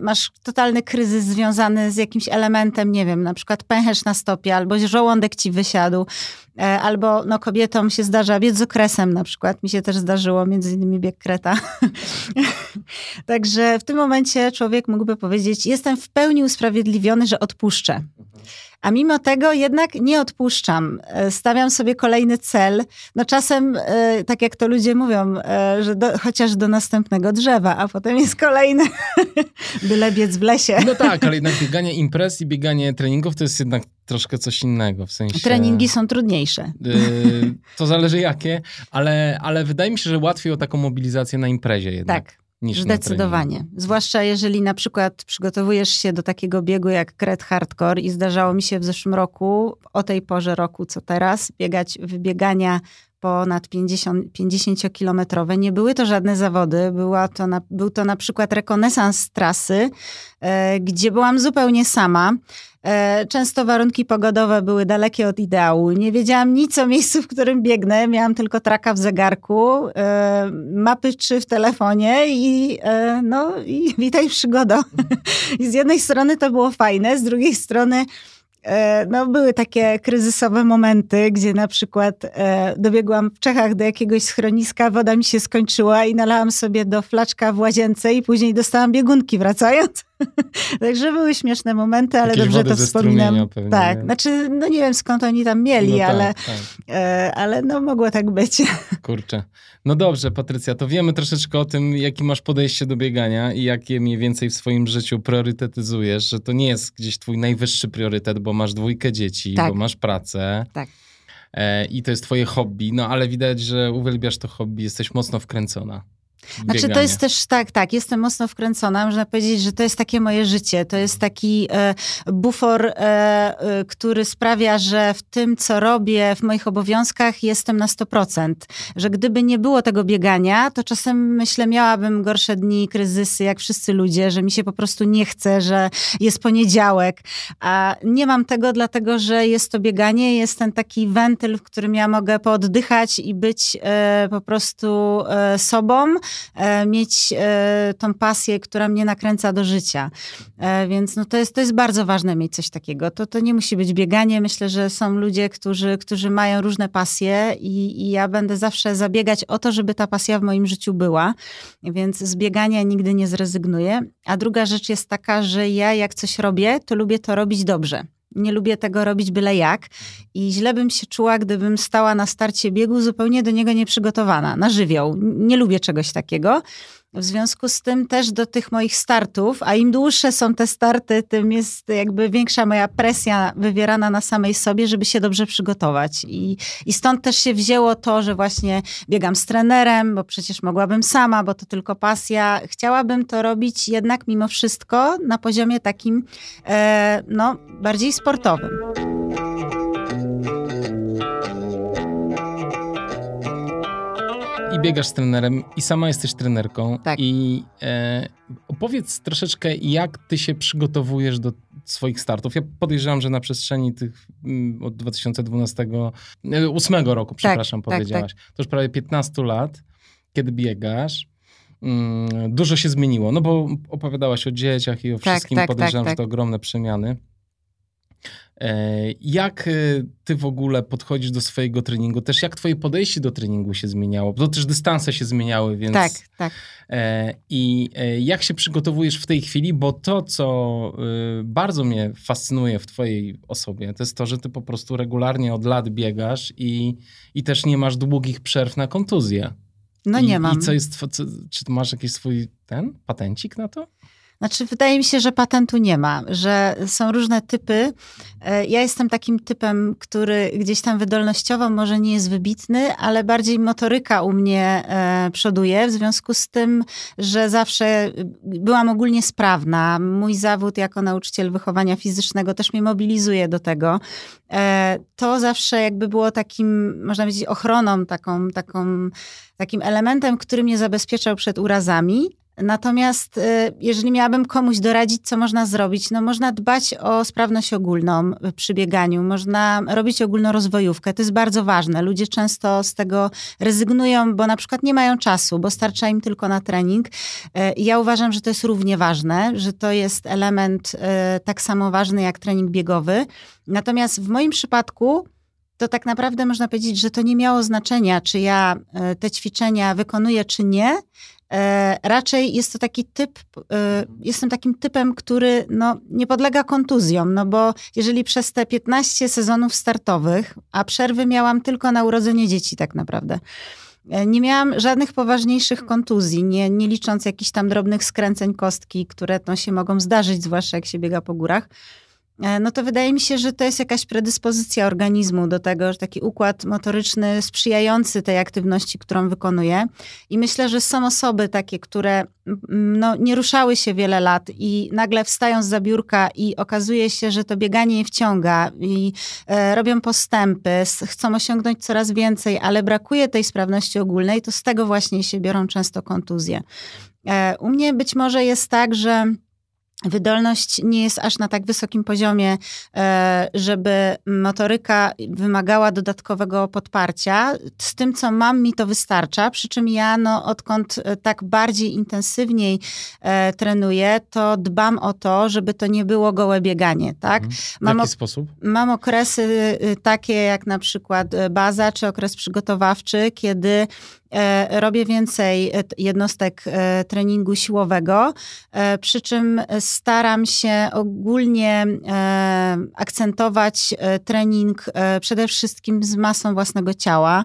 masz totalny kryzys związany z jakimś elementem, nie wiem, na przykład pęcherz na stopie, albo żołądek ci wysiadł, E, albo no, kobietom się zdarza biec z okresem na przykład. Mi się też zdarzyło, między innymi bieg kreta. Także w tym momencie człowiek mógłby powiedzieć, jestem w pełni usprawiedliwiony, że odpuszczę. A mimo tego jednak nie odpuszczam. E, stawiam sobie kolejny cel. No czasem, e, tak jak to ludzie mówią, że do, chociaż do następnego drzewa, a potem jest kolejny byle biec w lesie. No tak, ale jednak bieganie imprez i bieganie treningów to jest jednak troszkę coś innego, w sensie... Treningi są trudniejsze. Yy, to zależy jakie, ale, ale wydaje mi się, że łatwiej o taką mobilizację na imprezie jednak. Tak. Niż Zdecydowanie. Zwłaszcza jeżeli na przykład przygotowujesz się do takiego biegu jak Kret Hardcore i zdarzało mi się w zeszłym roku, o tej porze roku co teraz, biegać wybiegania ponad 50, 50-kilometrowe. Nie były to żadne zawody, była to na, był to na przykład rekonesans trasy, e, gdzie byłam zupełnie sama. E, często warunki pogodowe były dalekie od ideału. Nie wiedziałam nic o miejscu, w którym biegnę. Miałam tylko traka w zegarku, e, mapy czy w telefonie i no i witaj przygoda. I z jednej strony to było fajne, z drugiej strony E, no, były takie kryzysowe momenty, gdzie na przykład e, dobiegłam w Czechach do jakiegoś schroniska, woda mi się skończyła i nalałam sobie do flaczka w łazience i później dostałam biegunki wracając. Także były śmieszne momenty, ale Jakieś dobrze to wspominam. Pewnie, tak, nie? znaczy, no nie wiem skąd oni tam mieli, no ale, tak, tak. E, ale no mogło tak być. Kurczę. No dobrze, Patrycja, to wiemy troszeczkę o tym, jakie masz podejście do biegania i jakie mniej więcej w swoim życiu priorytetyzujesz, że to nie jest gdzieś twój najwyższy priorytet, bo masz dwójkę dzieci, tak. bo masz pracę. Tak. E, I to jest twoje hobby, no ale widać, że uwielbiasz to hobby, jesteś mocno wkręcona. Znaczy to jest też tak, tak, jestem mocno wkręcona, można powiedzieć, że to jest takie moje życie, to jest taki e, bufor, e, e, który sprawia, że w tym, co robię, w moich obowiązkach jestem na 100%, że gdyby nie było tego biegania, to czasem myślę, miałabym gorsze dni, kryzysy, jak wszyscy ludzie, że mi się po prostu nie chce, że jest poniedziałek, a nie mam tego dlatego, że jest to bieganie, jest ten taki wentyl, w którym ja mogę pooddychać i być e, po prostu e, sobą, mieć e, tą pasję, która mnie nakręca do życia. E, więc no to, jest, to jest bardzo ważne mieć coś takiego. To, to nie musi być bieganie. Myślę, że są ludzie, którzy, którzy mają różne pasje i, i ja będę zawsze zabiegać o to, żeby ta pasja w moim życiu była. Więc z biegania nigdy nie zrezygnuję. A druga rzecz jest taka, że ja jak coś robię, to lubię to robić dobrze. Nie lubię tego robić byle jak i źle bym się czuła, gdybym stała na starcie biegu zupełnie do niego nieprzygotowana, na żywioł. Nie lubię czegoś takiego. W związku z tym też do tych moich startów, a im dłuższe są te starty, tym jest jakby większa moja presja wywierana na samej sobie, żeby się dobrze przygotować. I, i stąd też się wzięło to, że właśnie biegam z trenerem, bo przecież mogłabym sama, bo to tylko pasja. Chciałabym to robić jednak mimo wszystko na poziomie takim, e, no, bardziej sportowym. Biegasz z trenerem, i sama jesteś trenerką. Tak. I e, opowiedz troszeczkę, jak ty się przygotowujesz do swoich startów. Ja podejrzewam, że na przestrzeni tych mm, od 2012, 8 e, roku, przepraszam, tak, powiedziałaś. Tak, tak. To już prawie 15 lat, kiedy biegasz. Mm, dużo się zmieniło, no bo opowiadałaś o dzieciach i o tak, wszystkim. Tak, podejrzewam, że to ogromne przemiany. E, jak e, ty w ogóle podchodzisz do swojego treningu? Też jak twoje podejście do treningu się zmieniało? Bo też dystanse się zmieniały, więc... Tak, tak. E, I jak się przygotowujesz w tej chwili? Bo to, co bardzo mnie fascynuje w twojej osobie, to jest to, że ty po prostu regularnie od lat biegasz i, i też nie masz długich przerw na kontuzję. No I, nie mam. I co jest, co, czy masz jakiś swój ten patencik na to? Znaczy, wydaje mi się, że patentu nie ma, że są różne typy. E, ja jestem takim typem, który gdzieś tam wydolnościowo może nie jest wybitny, ale bardziej motoryka u mnie e, przoduje, w związku z tym, że zawsze byłam ogólnie sprawna. Mój zawód jako nauczyciel wychowania fizycznego też mnie mobilizuje do tego. E, to zawsze jakby było takim, można powiedzieć, ochroną, taką, taką, takim elementem, który mnie zabezpieczał przed urazami, Natomiast y, jeżeli miałabym komuś doradzić, co można zrobić, no można dbać o sprawność ogólną przy bieganiu, można robić ogólnorozwojówkę. To jest bardzo ważne. Ludzie często z tego rezygnują, bo na przykład nie mają czasu, bo starcza im tylko na trening. Y, ja uważam, że to jest równie ważne, że to jest element y, tak samo ważny jak trening biegowy. Natomiast w moim przypadku to tak naprawdę można powiedzieć, że to nie miało znaczenia, czy ja te ćwiczenia wykonuję, czy nie. E, raczej jest to taki typ, e, jestem takim typem, który no, nie podlega kontuzjom, no bo jeżeli przez te 15 sezonów startowych, a przerwy miałam tylko na urodzenie dzieci tak naprawdę, e, nie miałam żadnych poważniejszych kontuzji, nie, nie licząc jakichś tam drobnych skręceń kostki, które no, się mogą zdarzyć, zwłaszcza jak się biega po górach. E, no to wydaje mi się, że to jest jakaś predyspozycja organizmu do tego, że taki układ motoryczny sprzyjający tej aktywności, którą wykonuje. I myślę, że są osoby takie, które no, nie ruszały się wiele lat i nagle wstają z zabiórka i okazuje się, że to bieganie je wciąga i e, robią postępy, chcą osiągnąć coraz więcej, ale brakuje tej sprawności ogólnej, to z tego właśnie się biorą często kontuzje. E, u mnie być może jest tak, że Wydolność nie jest aż na tak wysokim poziomie, e, żeby motoryka wymagała dodatkowego podparcia. Z tym, co mam, mi to wystarcza. Przy czym ja, no, odkąd e, tak bardziej intensywniej e, trenuję, to dbam o to, żeby to nie było gołe bieganie. Tak? Mhm. W mam jaki sposób? Mam okresy takie jak na przykład baza, czy okres przygotowawczy, kiedy robię więcej e, jednostek e, treningu siłowego, przy czym staram się ogólnie akcentować trening przede wszystkim z masą własnego ciała.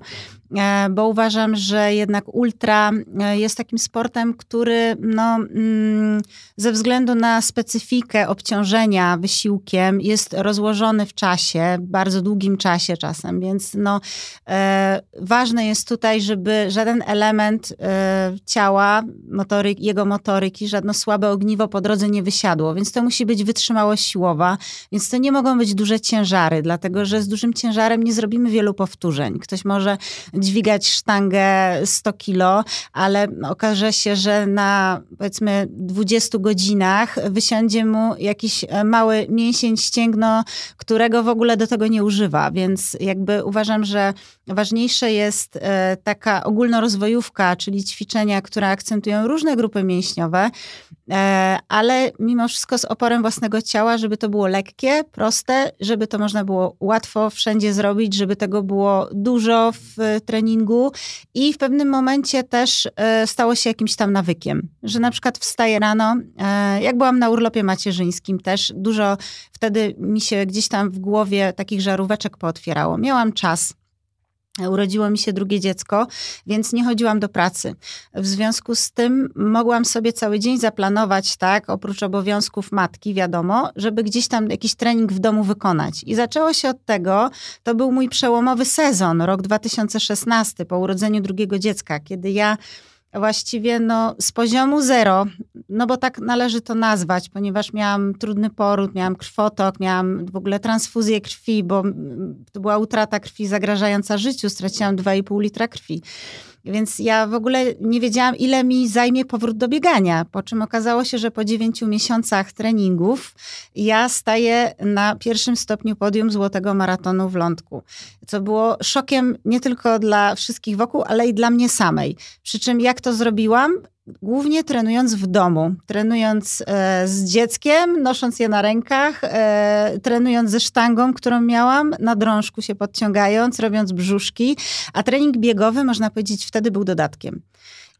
E, bo uważam, że jednak ultra e, jest takim sportem, który no, mm, ze względu na specyfikę obciążenia wysiłkiem jest rozłożony w czasie, bardzo długim czasie czasem, więc no, e, ważne jest tutaj, żeby żaden element ciała, jego motoryki, żadne słabe ogniwo po drodze nie wysiadło, więc to musi być wytrzymałość siłowa, więc to nie mogą być duże ciężary, dlatego że z dużym ciężarem nie zrobimy wielu powtórzeń. Ktoś może dźwigać sztangę 100 kilo, ale okaże się, że na powiedzmy 20 godzinach wysiądzie mu jakiś e, mały mięsień ścięgno, którego w ogóle do tego nie używa, więc jakby uważam, że ważniejsze jest e, taka ogólnorozwojówka, czyli ćwiczenia, które akcentują różne grupy mięśniowe, e, ale mimo wszystko z oporem własnego ciała, żeby to było lekkie, proste, żeby to można było łatwo wszędzie zrobić, żeby tego było dużo w treningu i w pewnym momencie też e, stało się jakimś tam nawykiem, że na przykład wstaję rano, jak byłam na urlopie macierzyńskim też, dużo wtedy mi się gdzieś tam w głowie takich żaróweczek pootwierało. Miałam czas, Urodziło mi się drugie dziecko, więc nie chodziłam do pracy. W związku z tym mogłam sobie cały dzień zaplanować, tak, oprócz obowiązków matki, wiadomo, żeby gdzieś tam jakiś trening w domu wykonać. I zaczęło się od tego, to był mój przełomowy sezon, rok 2016, po urodzeniu drugiego dziecka, kiedy ja właściwie no, z poziomu zero, no bo tak należy to nazwać, ponieważ miałam trudny poród, miałam krwotok, miałam w ogóle transfuzję krwi, bo to była utrata krwi zagrażająca życiu, straciłam 2,5 litra krwi. Więc ja w ogóle nie wiedziałam, ile mi zajmie powrót do biegania. Po czym okazało się, że po dziewięciu miesiącach treningów ja staję na pierwszym stopniu podium Złotego Maratonu w Lądku. Co było szokiem nie tylko dla wszystkich wokół, ale i dla mnie samej. Przy czym jak to zrobiłam? Głównie trenując w domu, trenując e, z dzieckiem, nosząc je na rękach, e, trenując ze sztangą, którą miałam, na drążku się podciągając, robiąc brzuszki, a trening biegowy, można powiedzieć, wtedy był dodatkiem.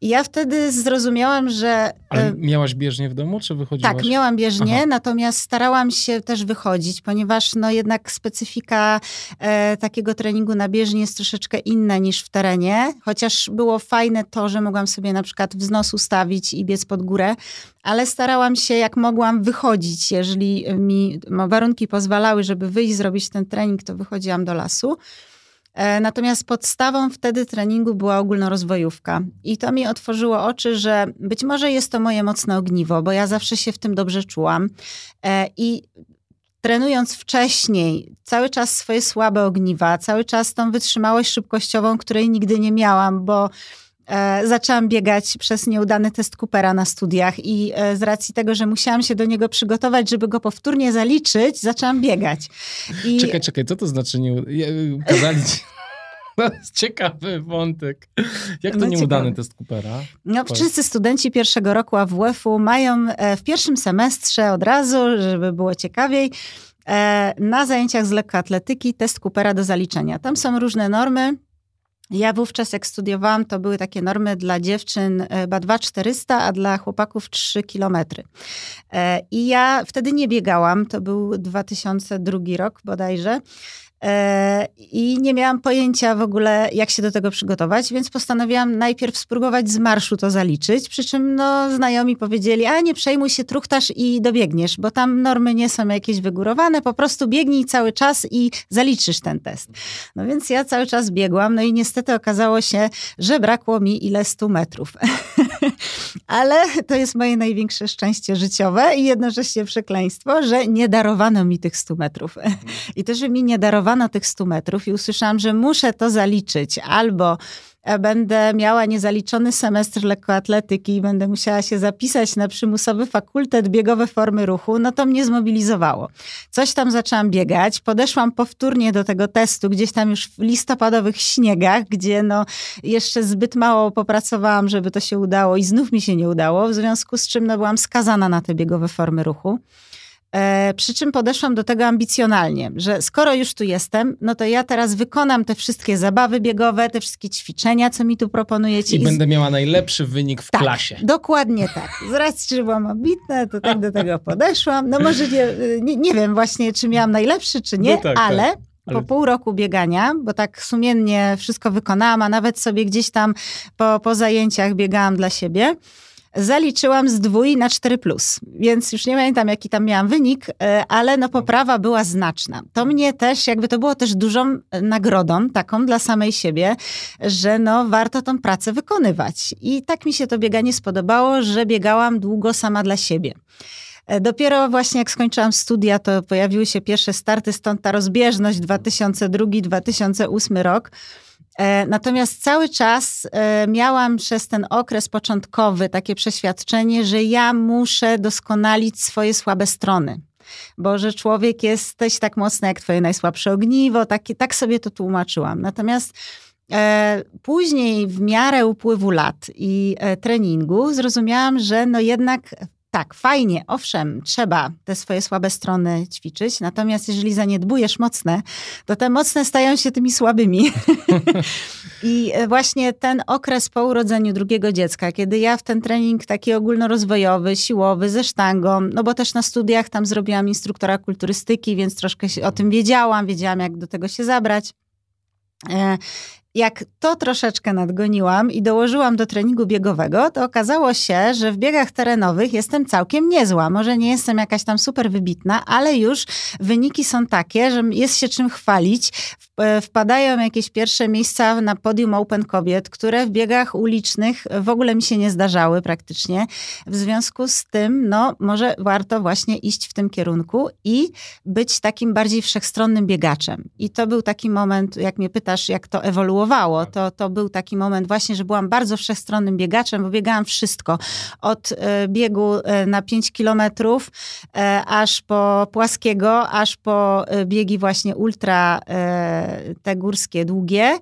I ja wtedy zrozumiałam, że. Ale miałaś bieżnię w domu, czy wychodziłaś? Tak, miałam bieżnię, Aha. natomiast starałam się też wychodzić, ponieważ no jednak specyfika e, takiego treningu na bieżni jest troszeczkę inna niż w terenie. Chociaż było fajne to, że mogłam sobie na przykład wznos ustawić i biec pod górę, ale starałam się jak mogłam wychodzić. Jeżeli mi warunki pozwalały, żeby wyjść, zrobić ten trening, to wychodziłam do lasu. E, natomiast podstawą wtedy treningu była ogólnorozwojówka. I to mi otworzyło oczy, że być może jest to moje mocne ogniwo, bo ja zawsze się w tym dobrze czułam. E, I trenując wcześniej cały czas swoje słabe ogniwa, cały czas tą wytrzymałość szybkościową, której nigdy nie miałam, bo zaczęłam biegać przez nieudany test Coopera na studiach i e, z racji tego, że musiałam się do niego przygotować, żeby go powtórnie zaliczyć, zaczęłam biegać. I... Czekaj, czekaj, co to znaczy nie... Kazali ci... To jest ciekawy wątek. Jak to no nieudany ciekawy. test Coopera? No, wszyscy studenci pierwszego roku AWF-u mają e, w pierwszym semestrze od razu, żeby było ciekawiej, na zajęciach z lekkoatletyki test Coopera do zaliczenia. Tam są różne normy, ja wówczas, jak studiowałam, to były takie normy dla dziewczyn e, chyba 2400, a dla chłopaków 3 kilometry. E, I ja wtedy nie biegałam, to był 2002 rok bodajże. E, I nie miałam pojęcia w ogóle, jak się do tego przygotować, więc postanowiłam najpierw spróbować z marszu to zaliczyć. Przy czym no, znajomi powiedzieli: A nie przejmuj się, truchtasz i dobiegniesz, bo tam normy nie są jakieś wygórowane, po prostu biegnij cały czas i zaliczysz ten test. No więc ja cały czas biegłam, no i niestety okazało się, że brakło mi ile stu metrów. Ale to jest moje największe szczęście życiowe i jednocześnie przekleństwo, że nie darowano mi tych stu metrów. I to, że mi nie darowano tych 100 metrów i usłyszałam, że muszę to zaliczyć albo e, będę miała niezaliczony semestr lekkoatletyki i będę musiała się zapisać na przymusowy fakultet biegowe formy ruchu, no to mnie zmobilizowało. Coś tam zaczęłam biegać, podeszłam powtórnie do tego testu, gdzieś tam już w listopadowych śniegach, gdzie no jeszcze zbyt mało popracowałam, żeby to się udało i znów mi się nie udało, w związku z czym no byłam skazana na te biegowe formy ruchu. E, przy czym podeszłam do tego ambicjonalnie, że skoro już tu jestem, no to ja teraz wykonam te wszystkie zabawy biegowe, te wszystkie ćwiczenia, co mi tu proponujecie. I, i będę miała najlepszy wynik w tak, klasie. Dokładnie tak. Z racji, że byłam ambitna, to tak do tego podeszłam. No może nie, nie, nie wiem właśnie, czy miałam najlepszy, czy nie, no tak, ale... Tak. Po pół roku biegania, bo tak sumiennie wszystko wykonałam, a nawet sobie gdzieś tam po, po zajęciach biegałam dla siebie zaliczyłam z dwój na 4 plus, więc już nie pamiętam jaki tam miałam wynik, e, ale no poprawa była znaczna. To mnie też, jakby to było też dużą nagrodą taką dla samej siebie, że no warto tą pracę wykonywać. I tak mi się to bieganie spodobało, że biegałam długo sama dla siebie. E, dopiero właśnie jak skończyłam studia, to pojawiły się pierwsze starty, stąd ta rozbieżność 2002-2008 rok. E, natomiast cały czas e, miałam przez ten okres początkowy takie przeświadczenie, że ja muszę doskonalić swoje słabe strony. Bo że człowiek jesteś tak mocny jak twoje najsłabsze ogniwo, tak, tak sobie to tłumaczyłam. Natomiast E, później, w miarę upływu lat i treningu, zrozumiałam, że no jednak tak, fajnie, owszem, trzeba te swoje słabe strony ćwiczyć, natomiast jeżeli zaniedbujesz mocne, to te mocne stają się tymi słabymi. I e, właśnie ten okres po urodzeniu drugiego dziecka, kiedy ja w ten trening taki ogólnorozwojowy, siłowy, ze sztangą, no bo też na studiach tam zrobiłam instruktora kulturystyki, więc troszkę o tym wiedziałam, wiedziałam jak do tego się zabrać. Jak to troszeczkę nadgoniłam i dołożyłam do treningu biegowego, to okazało się, że w biegach terenowych jestem całkiem niezła. Może nie jestem jakaś tam super wybitna, ale już wyniki są takie, że jest się czym chwalić. E, wpadają jakieś pierwsze miejsca na podium Open Kobiet, które w biegach ulicznych w ogóle mi się nie zdarzały praktycznie. W związku z tym, no, może warto właśnie iść w tym kierunku i być takim bardziej wszechstronnym biegaczem. I to był taki moment, jak mnie pytasz, jak to ewoluowało, to, to był taki moment właśnie, że byłam bardzo wszechstronnym biegaczem, bo biegałam wszystko. Od e, biegu e, na 5 kilometrów, aż po płaskiego, aż po biegi właśnie ultra te górskie, długie.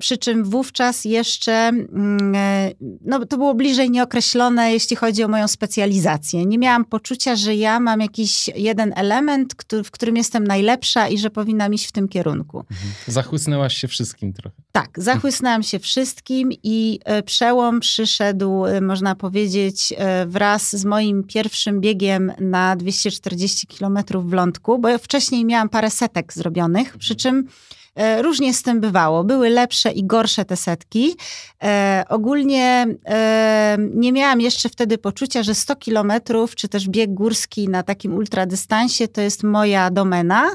Przy czym wówczas jeszcze mm, e, no, to było bliżej nieokreślone, jeśli chodzi o moją specjalizację. Nie miałam poczucia, że ja mam jakiś jeden element, który, w którym jestem najlepsza i że powinnam iść w tym kierunku. Mhm. Zachłysnęłaś się wszystkim trochę. Tak, zachłysnęłam się wszystkim i e, przełom przyszedł, e, można powiedzieć, wraz z moim pierwszym biegiem na 240 km w Lądku, bo wcześniej miałam parę setek zrobionych, przy czym E, różnie z tym bywało. Były lepsze i gorsze te setki. E, ogólnie e, nie miałam jeszcze wtedy poczucia, że 100 kilometrów, czy też bieg górski na takim ultradystansie to jest moja domena.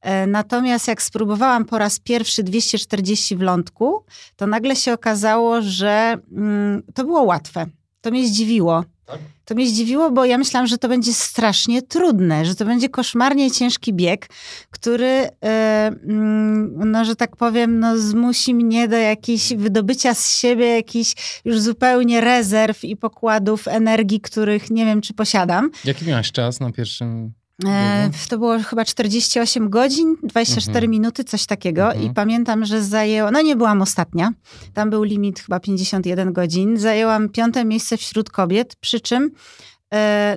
E, natomiast jak spróbowałam po raz pierwszy 240 w lądku, to nagle się okazało, że mm, to było łatwe. To mnie zdziwiło. Tak? To mnie zdziwiło, bo ja myślałam, że to będzie strasznie trudne, że to będzie koszmarnie ciężki bieg, który, e, mm, no, że tak powiem, no, zmusi mnie do jakiejś wydobycia z siebie jakichś już zupełnie rezerw i pokładów energii, których nie wiem, czy posiadam. Jaki miałeś czas na pierwszym E, to było chyba 48 godzin, 24 mhm. minuty, coś takiego. Mhm. I pamiętam, że zajęło, no nie byłam ostatnia, tam był limit chyba 51 godzin. Zajęłam piąte miejsce wśród kobiet, przy czym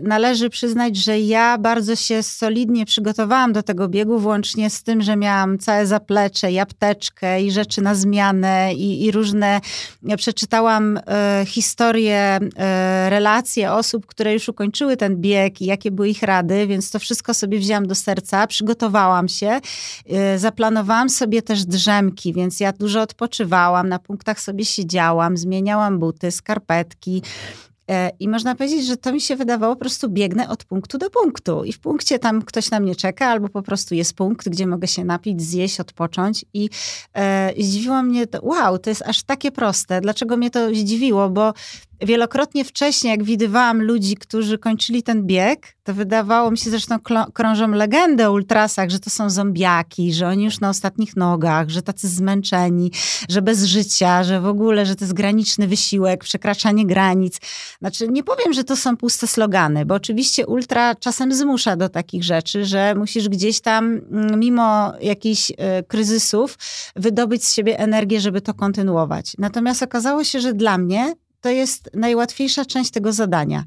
należy przyznać, że ja bardzo się solidnie przygotowałam do tego biegu, włącznie z tym, że miałam całe zaplecze i apteczkę i rzeczy na zmianę i, i różne. Ja przeczytałam e, historie, e, relacje osób, które już ukończyły ten bieg i jakie były ich rady, więc to wszystko sobie wzięłam do serca, przygotowałam się, e, zaplanowałam sobie też drzemki, więc ja dużo odpoczywałam, na punktach sobie siedziałam, zmieniałam buty, skarpetki. E, I można powiedzieć, że to mi się wydawało, po prostu biegnę od punktu do punktu. I w punkcie tam ktoś na mnie czeka, albo po prostu jest punkt, gdzie mogę się napić, zjeść, odpocząć. I e, zdziwiło mnie to, wow, to jest aż takie proste. Dlaczego mnie to zdziwiło? Bo wielokrotnie wcześniej, jak widywałam ludzi, którzy kończyli ten bieg, to wydawało mi się, zresztą krążą legendy o ultrasach, że to są zombiaki, że oni już na ostatnich nogach, że tacy zmęczeni, że bez życia, że w ogóle, że to jest graniczny wysiłek, przekraczanie granic. Znaczy, nie powiem, że to są puste slogany, bo oczywiście ultra czasem zmusza do takich rzeczy, że musisz gdzieś tam, mm, mimo jakichś y, kryzysów, wydobyć z siebie energię, żeby to kontynuować. Natomiast okazało się, że dla mnie to jest najłatwiejsza część tego zadania.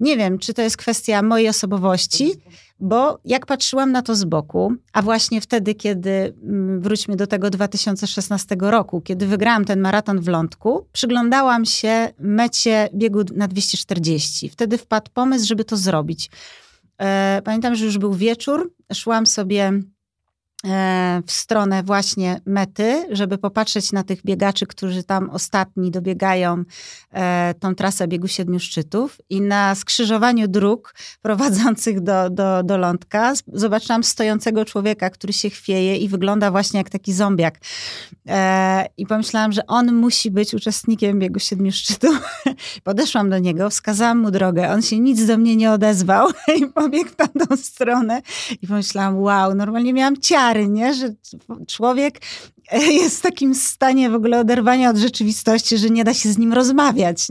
Nie wiem, czy to jest kwestia mojej osobowości, bo jak patrzyłam na to z boku, a właśnie wtedy, kiedy mm, wróćmy do tego 2016 roku, kiedy wygrałam ten maraton w Lądku, przyglądałam się mecie biegu na 240. Wtedy wpadł pomysł, żeby to zrobić. E, pamiętam, że już był wieczór, szłam sobie w stronę właśnie mety, żeby popatrzeć na tych biegaczy, którzy tam ostatni dobiegają e, tą trasę biegu siedmiu szczytów i na skrzyżowaniu dróg prowadzących do, do, do lądka zobaczyłam stojącego człowieka, który się chwieje i wygląda właśnie jak taki zombiak. E, I pomyślałam, że on musi być uczestnikiem biegu siedmiu szczytów. Podeszłam do niego, wskazałam mu drogę, on się nic do mnie nie odezwał i pobiegł w tamtą stronę i pomyślałam, wow, normalnie miałam ciało nie? Że człowiek jest w takim stanie w ogóle oderwania od rzeczywistości, że nie da się z nim rozmawiać.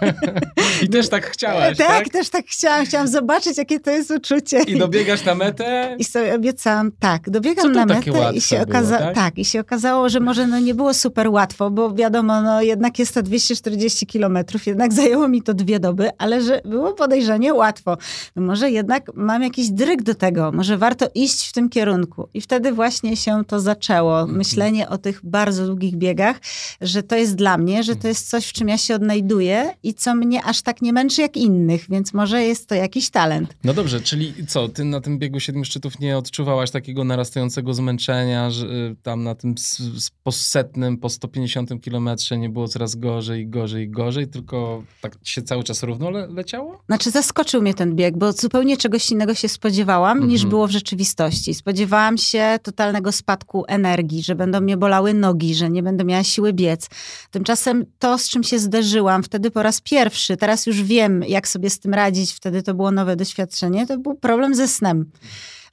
I też tak chciałaś, tak? Tak, też tak chciałam. Chciałam zobaczyć, jakie to jest uczucie. I dobiegasz na metę? I sobie obiecałam, tak, dobiegam na metę i się, okaza- tak? tak? i się okazało, że może no nie było super łatwo, bo wiadomo, no jednak jest to 240 kilometrów, jednak zajęło mi to dwie doby, ale że było podejrzanie łatwo. No może jednak mam jakiś dryg do tego, może warto iść w tym kierunku. I wtedy właśnie się to zaczęło. Myślę, myślenie o tych bardzo długich biegach, że to jest dla mnie, że to jest coś, w czym ja się odnajduję i co mnie aż tak nie męczy jak innych, więc może jest to jakiś talent. No dobrze, czyli co, ty na tym biegu siedmiu szczytów nie odczuwałaś takiego narastającego zmęczenia, że y, tam na tym po setnym, po 150 kilometrze nie było coraz gorzej, gorzej, gorzej, tylko tak się cały czas równo le leciało? Znaczy zaskoczył mnie ten bieg, bo zupełnie czegoś innego się spodziewałam, mm -hmm. niż mhm. było w rzeczywistości. Spodziewałam się totalnego spadku energii, że będą mnie bolały nogi, że nie będę miała siły biec. Tymczasem to, z czym się zderzyłam wtedy po raz pierwszy, teraz już wiem, jak sobie z tym radzić, wtedy to było nowe doświadczenie, to był problem ze snem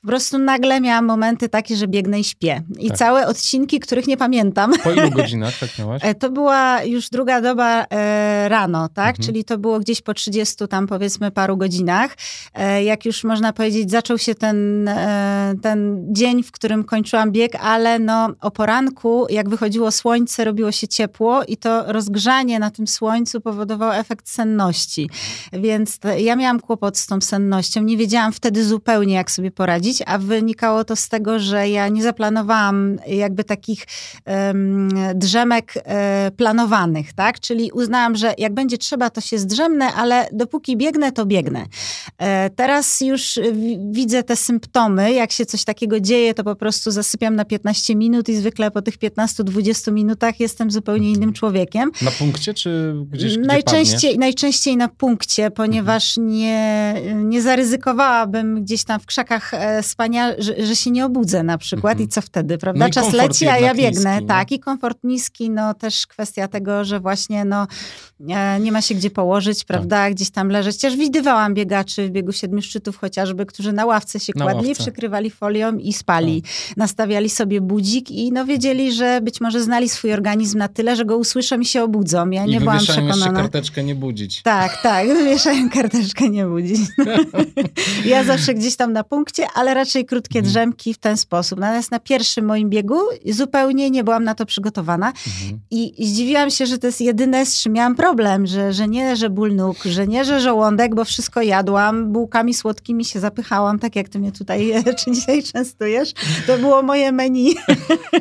po prostu nagle miałam momenty takie, że biegnę i śpię. I tak. całe odcinki, których nie pamiętam. Po ilu godzinach tak miałaś? E, to była już druga doba e, rano, tak? Mhm. Czyli to było gdzieś po 30 tam powiedzmy paru godzinach. E, jak już można powiedzieć, zaczął się ten, e, ten dzień, w którym kończyłam bieg, ale no o poranku, jak wychodziło słońce, robiło się ciepło i to rozgrzanie na tym słońcu powodowało efekt senności. Więc ja miałam kłopot z tą sennością. Nie wiedziałam wtedy zupełnie, jak sobie poradzić a wynikało to z tego, że ja nie zaplanowałam jakby takich um, drzemek e, planowanych, tak? Czyli uznałam, że jak będzie trzeba, to się zdrzemnę, ale dopóki biegnę, to biegnę. E, teraz już widzę te symptomy, jak się coś takiego dzieje, to po prostu zasypiam na 15 minut i zwykle po tych 15-20 minutach jestem zupełnie innym człowiekiem. Na punkcie czy gdzieś gdzie najczęściej, najczęściej na punkcie, ponieważ mhm. nie, nie zaryzykowałabym gdzieś tam w krzakach e, spania, że, że, się nie obudzę na przykład mhm. i co wtedy, prawda? No Czas leci, a ja biegnę. Niski, tak, i komfort niski, no też kwestia tego, że właśnie no e, nie ma się gdzie położyć, prawda? Tak. Gdzieś tam leżeć. Chociaż widywałam biegaczy w biegu siedmiu szczytów chociażby, którzy na ławce się na kładli, ławce. przykrywali folią i spali. Tak. Nastawiali sobie budzik i no wiedzieli, że być może znali swój organizm na tyle, że go usłyszą i się obudzą. Ja I nie byłam przekonana. jeszcze karteczkę nie budzić. Tak, tak, wywieszają karteczkę nie budzić. ja zawsze gdzieś tam na punkcie, ale raczej krótkie mhm. drzemki w ten sposób. Natomiast na pierwszym moim biegu zupełnie nie byłam na to przygotowana mhm. i zdziwiłam się, że to jest jedyne, z czym miałam problem, że, że nie, że ból nóg, że nie, że żołądek, bo wszystko jadłam, bułkami słodkimi się zapychałam, tak jak ty mnie tutaj czy dzisiaj częstujesz. To było moje meni.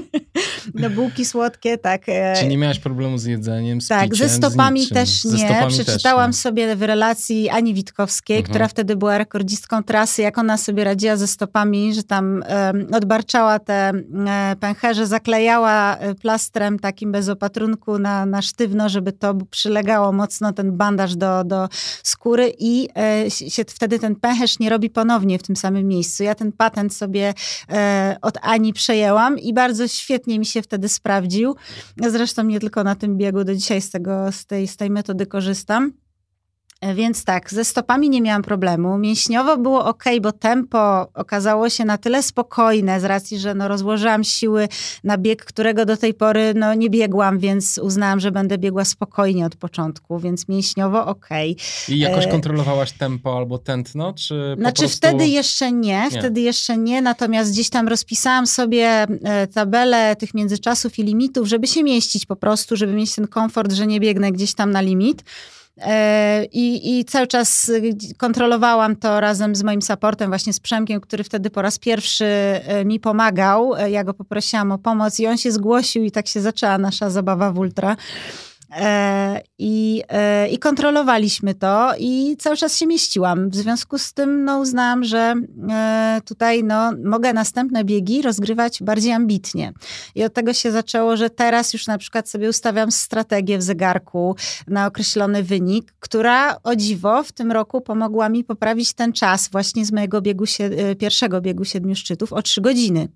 no bułki słodkie, tak. E, czy nie miałaś problemu z jedzeniem, z Tak, piciem, ze stopami też nie. Stopami Przeczytałam też nie. sobie w relacji Ani Witkowskiej, mhm. która wtedy była rekordzistką trasy, jak ona sobie radziła ze stopami stopami, że tam odbarczała te pęcherze, zaklejała plastrem takim bez opatrunku na, na sztywno, żeby to przylegało mocno ten bandaż do, do skóry i się wtedy ten pęcherz nie robi ponownie w tym samym miejscu. Ja ten patent sobie od Ani przejęłam i bardzo świetnie mi się wtedy sprawdził. Zresztą nie tylko na tym biegu, do dzisiaj z, tego, z, tej, z tej metody korzystam. Więc tak, ze stopami nie miałam problemu. Mięśniowo było ok, bo tempo okazało się na tyle spokojne, z racji, że no rozłożyłam siły na bieg, którego do tej pory no nie biegłam, więc uznałam, że będę biegła spokojnie od początku, więc mięśniowo ok. I jakoś e, kontrolowałaś tempo albo tętno, czy Znaczy prostu... wtedy jeszcze nie, nie, wtedy jeszcze nie, natomiast gdzieś tam rozpisałam sobie e, tabelę tych międzyczasów i limitów, żeby się mieścić po prostu, żeby mieć ten komfort, że nie biegnę gdzieś tam na limit. E, I, I cały czas kontrolowałam to razem z moim supportem, właśnie z Przemkiem, który wtedy po raz pierwszy e, mi pomagał. E, ja go poprosiłam o pomoc i on się zgłosił i tak się zaczęła nasza zabawa w ultra. E, I, e, I kontrolowaliśmy to i cały czas się mieściłam. W związku z tym no, uznałam, że e, tutaj no, mogę następne biegi rozgrywać bardziej ambitnie. I od tego się zaczęło, że teraz już na przykład sobie ustawiam strategię w zegarku na określony wynik, która o dziwo w tym roku pomogła mi poprawić ten czas właśnie z mojego biegu, pierwszego biegu siedmiu szczytów o trzy godziny.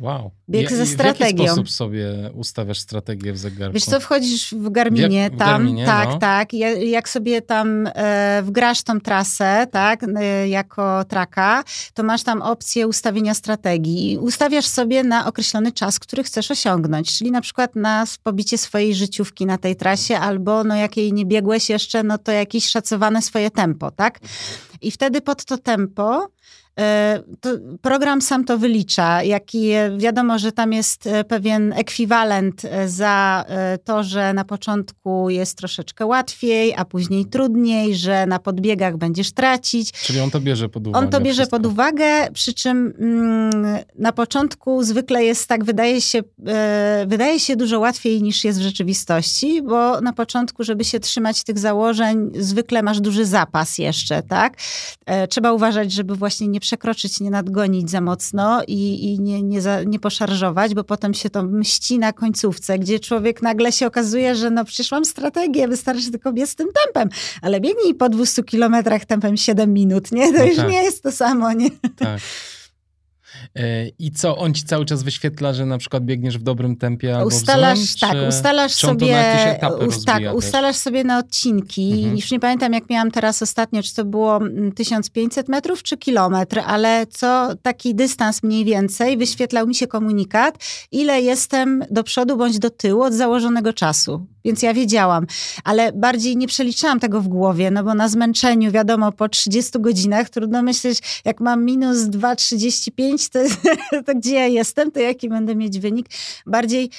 Wow. Bieg ze strategią. W jaki sposób sobie ustawiasz strategię w zegarku? Wiesz co, wchodzisz w Garminie, w, tam, Garminie, tak, no. tak. Jak sobie tam e, wgrasz tą trasę, tak, e, jako traka, to masz tam opcję ustawienia strategii. Ustawiasz sobie na określony czas, który chcesz osiągnąć, czyli na przykład na pobicie swojej życiówki na tej trasie, albo no jak jej nie biegłeś jeszcze, no to jakieś szacowane swoje tempo, tak? I wtedy pod to tempo program sam to wylicza. Jaki, wiadomo, że tam jest e, pewien ekwiwalent e, za to, że na początku jest troszeczkę łatwiej, a później trudniej, że na podbiegach będziesz tracić. Czyli on to bierze pod uwagę. On to bierze wszystko. pod uwagę, przy czym mm, na początku zwykle jest tak, wydaje się, wydaje się dużo łatwiej niż jest w rzeczywistości, bo na początku, żeby się trzymać tych założeń, zwykle masz duży zapas jeszcze, tak? Trzeba uważać, żeby właśnie nie przekroczyć, nie nadgonić za mocno i, i nie, nie, za, nie poszarżować, bo potem się to mści na końcówce, gdzie człowiek nagle się okazuje, że no przecież mam strategię, wystarczy tylko biec tym tempem, ale biegnij po 200 kilometrach tempem 7 minut, nie? To no już tak. nie jest to samo, nie? Tak. E, I co, on ci cały czas wyświetla, że na przykład biegniesz w dobrym tempie albo ustalasz, w złym, Tak, czy, ustalasz czy sobie. Us, tak, ustalasz sobie na odcinki. Mhm. Już nie pamiętam, jak miałam teraz ostatnio, czy to było 1500 mm, metrów, czy kilometr, ale co taki dystans mniej więcej, wyświetlał mi się komunikat, ile jestem do przodu bądź do tyłu od założonego czasu. Więc ja wiedziałam, ale bardziej nie przeliczałam tego w głowie, no bo na zmęczeniu, wiadomo, po 30 godzinach trudno myśleć, jak mam minus 2,35, to, to gdzie ja jestem, to jaki będę mieć wynik. Bardziej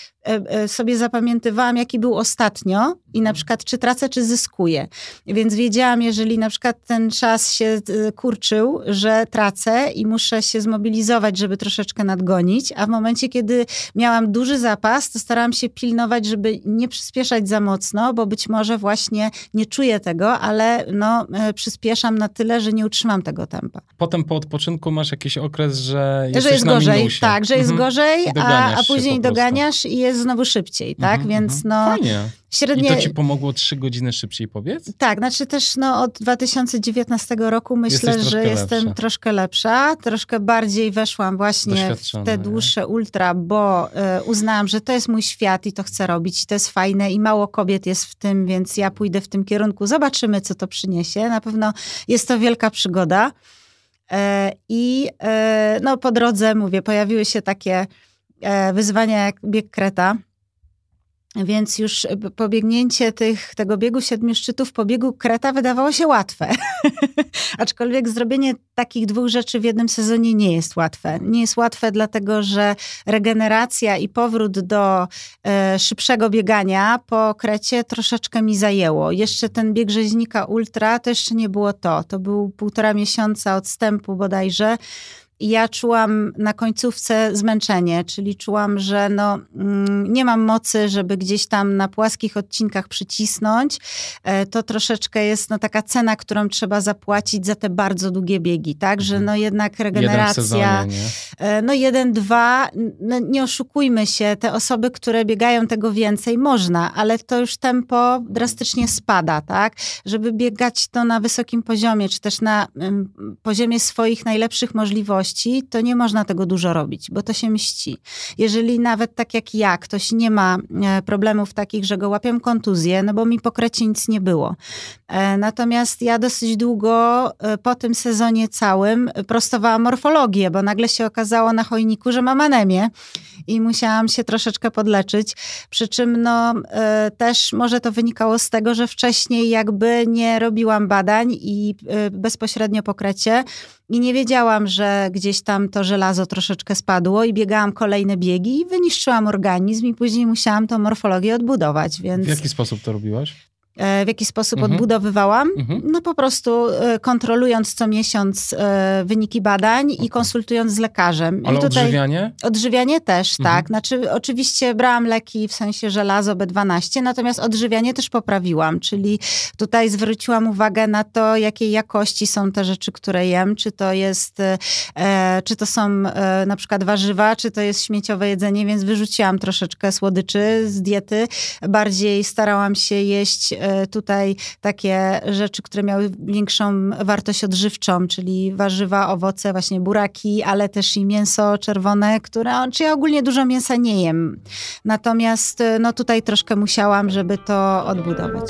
sobie zapamiętywałam, jaki był ostatnio i na przykład czy tracę, czy zyskuję. Więc wiedziałam, jeżeli na przykład ten czas się e, kurczył, że tracę i muszę się zmobilizować, żeby troszeczkę nadgonić, a w momencie, kiedy miałam duży zapas, to starałam się pilnować, żeby nie przyspieszać za mocno, bo być może właśnie nie czuję tego, ale no, przyspieszam na tyle, że nie utrzymam tego tempa. Potem po odpoczynku masz jakiś okres, że że jest gorzej, minusie. tak, że jest mhm. gorzej, a, a później doganiasz i jest znowu szybciej, tak? Mhm, Więc mhm. no... Fajnie. Średnie... I to ci pomogło trzy godziny szybciej, powiedz? Tak, znaczy też no, od 2019 roku myślę, że jestem lepsza. troszkę lepsza. Troszkę bardziej weszłam właśnie w te dłuższe nie? ultra, bo y, uznałam, że to jest mój świat i to chcę robić. To jest fajne i mało kobiet jest w tym, więc ja pójdę w tym kierunku. Zobaczymy, co to przyniesie. Na pewno jest to wielka przygoda. E, I e, no, po drodze, mówię, pojawiły się takie wyzwania jak bieg Kreta. Więc już pobiegnięcie tych, tego biegu siedmiu szczytów po biegu Kreta wydawało się łatwe. Aczkolwiek zrobienie takich dwóch rzeczy w jednym sezonie nie jest łatwe. Nie jest łatwe dlatego, że regeneracja i powrót do e, szybszego biegania po Krecie troszeczkę mi zajęło. Jeszcze ten bieg rzeźnika ultra to jeszcze nie było to. To był półtora miesiąca odstępu bodajże ja czułam na końcówce zmęczenie, czyli czułam, że no, mm, nie mam mocy, żeby gdzieś tam na płaskich odcinkach przycisnąć. E, to troszeczkę jest no, taka cena, którą trzeba zapłacić za te bardzo długie biegi, tak? Że mhm. no jednak regeneracja. Sezonie, nie? No jeden, dwa, no, nie oszukujmy się, te osoby, które biegają tego więcej, można, ale to już tempo drastycznie spada, tak? Żeby biegać to na wysokim poziomie, czy też na poziomie swoich najlepszych możliwości, to nie można tego dużo robić, bo to się mści. Jeżeli nawet tak jak ja, ktoś nie ma e, problemów takich, że go łapią kontuzję, no bo mi po krecie nic nie było. E, natomiast ja dosyć długo e, po tym sezonie całym prostowałam morfologię, bo nagle się okazało na chojniku, że mam anemię i musiałam się troszeczkę podleczyć. Przy czym no, też może to wynikało z tego, że wcześniej jakby nie robiłam badań i bezpośrednio po krecie i nie wiedziałam, że gdzieś tam to żelazo troszeczkę spadło i biegałam kolejne biegi i wyniszczyłam organizm i później musiałam tą morfologię odbudować, więc... W jaki sposób to robiłaś? E, w jaki sposób mhm. odbudowywałam? Mhm. No po prostu e, kontrolując co miesiąc e, wyniki badań okay. i konsultując z lekarzem. Ale I tutaj odżywianie? Odżywianie też, mhm. tak. Znaczy oczywiście brałam leki w sensie żelazo B12, natomiast odżywianie też poprawiłam, czyli tutaj zwróciłam uwagę na to, jakiej jakości są te rzeczy, które jem, czy to jest, czy to są na przykład warzywa, czy to jest śmieciowe jedzenie, więc wyrzuciłam troszeczkę słodyczy z diety. Bardziej starałam się jeść E, tutaj takie rzeczy, które miały większą wartość odżywczą, czyli warzywa, owoce, właśnie buraki, ale też i mięso czerwone, które, czy ja ogólnie dużo mięsa nie jem. Natomiast e, no tutaj troszkę musiałam, żeby to odbudować.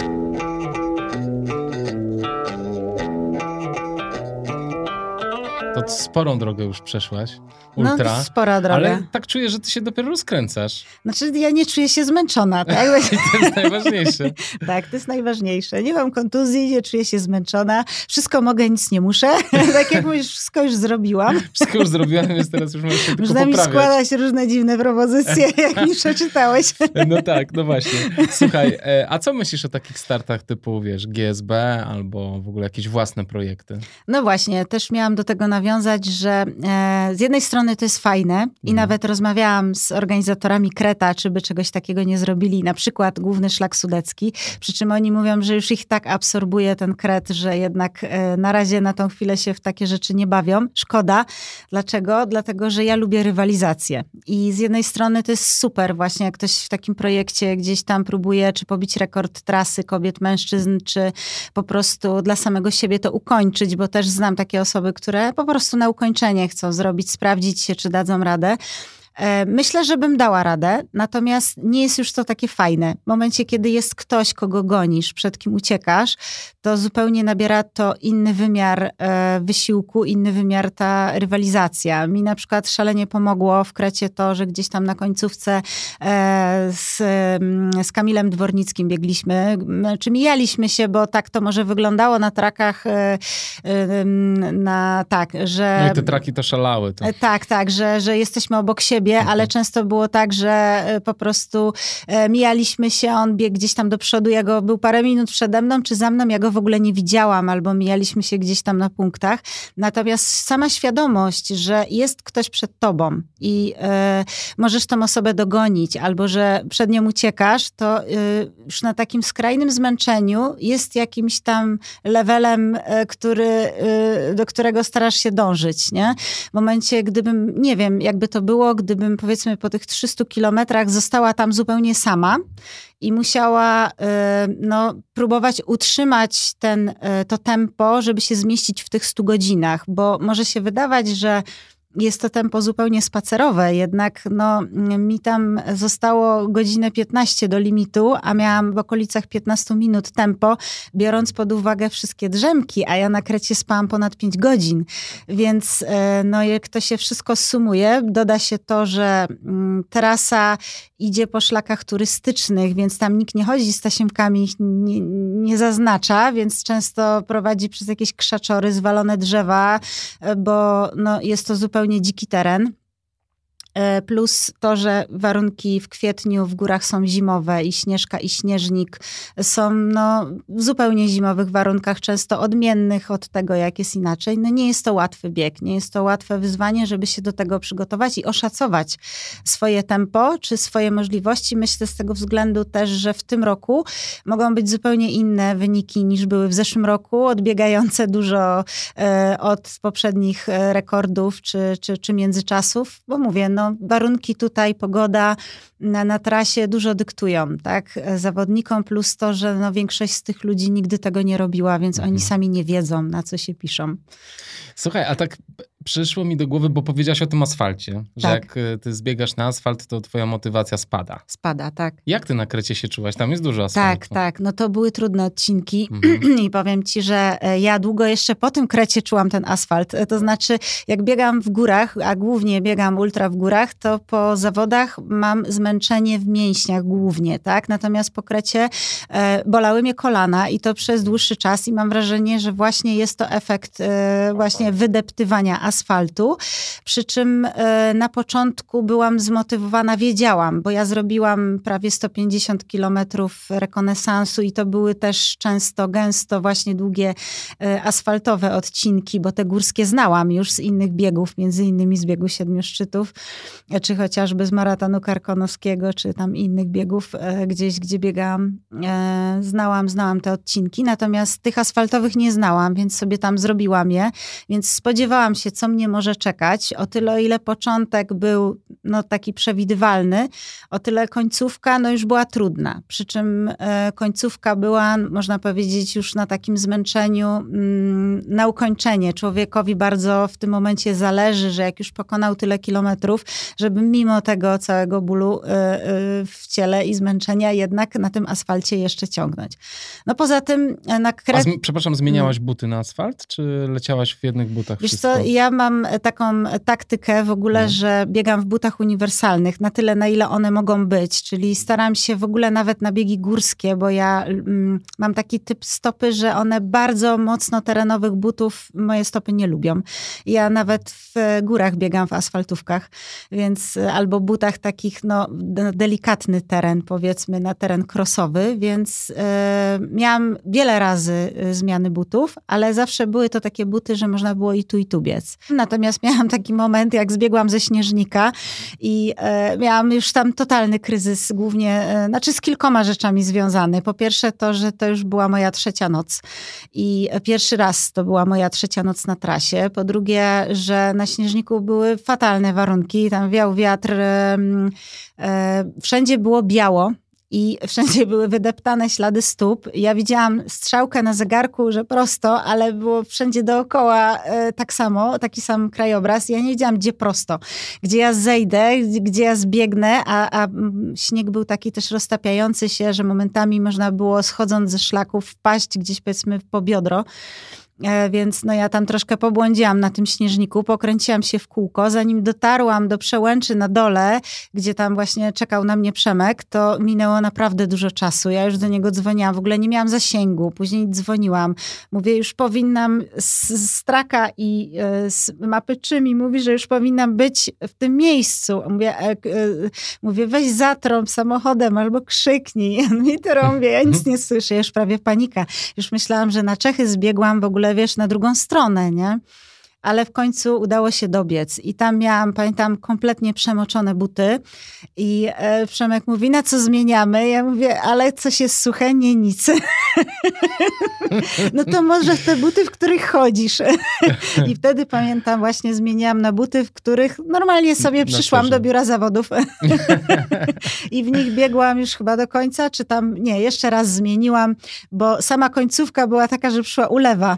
To sporą drogę już przeszłaś. No, ultra. No, spora droga. Ale tak czuję, że ty się dopiero rozkręcasz. Znaczy, ja nie czuję się zmęczona, tak? To jest najważniejsze. tak, to jest najważniejsze. Nie mam kontuzji, nie czuję się zmęczona. Wszystko mogę, nic nie muszę. tak jak mówisz, wszystko już zrobiłam. wszystko już zrobiłam, więc teraz już muszę tylko Można poprawiać. mi składać różne dziwne propozycje, jak mi przeczytałeś. no tak, no właśnie. Słuchaj, e, a co myślisz o takich startach typu, wiesz, GSB albo w ogóle jakieś własne projekty? No właśnie, też miałam do tego nawiązać, że e, z jednej strony to jest fajne i mm. nawet rozmawiałam z organizatorami Kreta, czy by czegoś takiego nie zrobili, na przykład główny szlak sudecki, przy czym oni mówią, że już ich tak absorbuje ten Kret, że jednak e, na razie na tą chwilę się w takie rzeczy nie bawią. Szkoda. Dlaczego? Dlatego, że ja lubię rywalizację i z jednej strony to jest super właśnie, jak ktoś w takim projekcie gdzieś tam próbuje, czy pobić rekord trasy kobiet, mężczyzn, czy po prostu dla samego siebie to ukończyć, bo też znam takie osoby, które po prostu na ukończenie chcą zrobić, sprawdzić się, czy dadzą radę. E, myślę, że bym dała radę, natomiast nie jest już to takie fajne. W momencie, kiedy jest ktoś, kogo gonisz, przed kim uciekasz, to zupełnie nabiera to inny wymiar e, wysiłku, inny wymiar ta rywalizacja. Mi na przykład szalenie pomogło w Krecie to, że gdzieś tam na końcówce e, z, mm, z Kamilem Dwornickim biegliśmy, czy mijaliśmy się, bo tak to może wyglądało na trakach, na tak, że... No i te traki to szalały. To. Tak, tak, że, że jesteśmy obok siebie, siebie, ale mhm. często było tak, że e, po prostu e, mijaliśmy się, on biegł gdzieś tam do przodu, ja go był parę minut przede mną czy za mną, ja go w ogóle nie widziałam, albo mijaliśmy się gdzieś tam na punktach. Natomiast sama świadomość, że jest ktoś przed tobą i e, możesz tą osobę dogonić, albo że przed nią uciekasz, to już na takim skrajnym zmęczeniu jest jakimś tam levelem, który, do którego starasz się dążyć, nie? W momencie, gdybym, nie wiem, jakby to było, gdy gdybym powiedzmy po tych 300 kilometrach została tam zupełnie sama i musiała y, no, próbować utrzymać ten, y, to tempo, żeby się zmieścić w tych 100 godzinach, bo może się wydawać, że jest to tempo zupełnie spacerowe, jednak no, mi tam zostało godzinę 15 do limitu, a miałam w okolicach 15 minut tempo, biorąc pod uwagę wszystkie drzemki, a ja na Krecie spałam ponad 5 godzin. Więc e, no, jak to się wszystko sumuje, doda się to, że mm, trasa idzie po szlakach turystycznych, więc tam nikt nie chodzi z tasiemkami, ich nie, nie zaznacza, więc często prowadzi przez jakieś krzaczory, zwalone drzewa, e, bo no, jest to zupełnie dziki teren. E, plus to, że warunki w kwietniu w górach są zimowe i śnieżka i śnieżnik są no, w zupełnie zimowych warunkach, często odmiennych od tego, jak jest inaczej. No nie jest to łatwy bieg, nie jest to łatwe wyzwanie, żeby się do tego przygotować i oszacować swoje tempo czy swoje możliwości. Myślę z tego względu też, że w tym roku mogą być zupełnie inne wyniki niż były w zeszłym roku, odbiegające dużo e, od poprzednich e, rekordów czy, czy, czy międzyczasów, bo mówię, no warunki tutaj, pogoda na, na trasie dużo dyktują, tak, zawodnikom, plus to, że no większość z tych ludzi nigdy tego nie robiła, więc mhm. oni sami nie wiedzą, na co się piszą. Słuchaj, a tak przyszło mi do głowy, bo powiedziałaś o tym asfalcie, że tak. jak y, ty zbiegasz na asfalt, to twoja motywacja spada. Spada, tak. Jak ty na Krecie się czułaś? Tam jest dużo asfaltu. Tak, tak. No to były trudne odcinki mhm. i powiem ci, że e, ja długo jeszcze po tym Krecie czułam ten asfalt. E, to znaczy, jak biegam w górach, a głównie biegam ultra w górach, to po zawodach mam zmęczenie w mięśniach głównie, tak? Natomiast po Krecie e, bolały mnie kolana i to przez dłuższy czas i mam wrażenie, że właśnie jest to efekt e, właśnie wydeptywania asfaltu asfaltu. Przy czym e, na początku byłam zmotywowana, wiedziałam, bo ja zrobiłam prawie 150 kilometrów rekonesansu i to były też często, gęsto właśnie długie e, asfaltowe odcinki, bo te górskie znałam już z innych biegów, między innymi z biegu Siedmiu Szczytów, e, czy chociażby z maratonu karkonoskiego, czy tam innych biegów gdzieś, gdzie biegałam. Znałam, znałam te odcinki, natomiast tych asfaltowych nie znałam, więc sobie tam zrobiłam je, więc spodziewałam się, co co mnie może czekać. O tyle, o ile początek był no, taki przewidywalny, o tyle końcówka no, już była trudna. Przy czym e, końcówka była, można powiedzieć, już na takim zmęczeniu mm, na ukończenie. Człowiekowi bardzo w tym momencie zależy, że jak już pokonał tyle kilometrów, żeby mimo tego całego bólu e, e, w ciele i zmęczenia jednak na tym asfalcie jeszcze ciągnąć. No poza tym e, na kres... Przepraszam, zmieniałaś buty na asfalt, czy leciałaś w jednych butach? Wiesz wszystko? co, ja mam taką taktykę w ogóle, no. że biegam w butach uniwersalnych na tyle, na ile one mogą być, czyli staram się w ogóle nawet na biegi górskie, bo ja mm, mam taki typ stopy, że one bardzo mocno terenowych butów moje stopy nie lubią. Ja nawet w górach biegam w asfaltówkach, więc albo butach takich, no, delikatny teren, powiedzmy, na teren crossowy, więc e, miałam wiele razy e, zmiany butów, ale zawsze były to takie buty, że można było i tu, i tu biec. Natomiast miałam taki moment, jak zbiegłam ze śnieżnika i e, miałam już tam totalny kryzys, głównie, e, znaczy z kilkoma rzeczami związany. Po pierwsze to, że to już była moja trzecia noc i pierwszy raz to była moja trzecia noc na trasie. Po drugie, że na śnieżniku były fatalne warunki, tam wiał wiatr, e, wszędzie było biało, i wszędzie były wydeptane ślady stóp. Ja widziałam strzałkę na zegarku, że prosto, ale było wszędzie dookoła e, tak samo, taki sam krajobraz. Ja nie wiedziałam, gdzie prosto, gdzie ja zejdę, gdzie ja zbiegnę, a, a śnieg był taki też roztapiający się, że momentami można było schodząc ze szlaków wpaść gdzieś powiedzmy po biodro. E, więc no ja tam troszkę pobłądziłam na tym śnieżniku, pokręciłam się w kółko. Zanim dotarłam do przełęczy na dole, gdzie tam właśnie czekał na mnie Przemek, to minęło naprawdę dużo czasu. Ja już do niego dzwoniłam, w ogóle nie miałam zasięgu. Później dzwoniłam. Mówię, już powinnam z straka i e, z mapy czymi mówi, że już powinnam być w tym miejscu. Mówię, e, mówię weź zatrąb samochodem albo krzyknij. Mi to robię, ja nic nie słyszę, już prawie panika. Już myślałam, że na Czechy zbiegłam w ogóle ogóle, wiesz, na drugą stronę, nie? Ale w końcu udało się dobiec. I tam miałam, pamiętam, kompletnie przemoczone buty. I e, Przemek mówi, na co zmieniamy? Ja mówię, ale coś jest suche? Nie, nic. no to może w te buty, w których chodzisz. I wtedy pamiętam, właśnie zmieniałam na buty, w których normalnie sobie przyszłam do biura zawodów. I w nich biegłam już chyba do końca, czy tam, nie, jeszcze raz zmieniłam, bo sama końcówka była taka, że przyszła ulewa.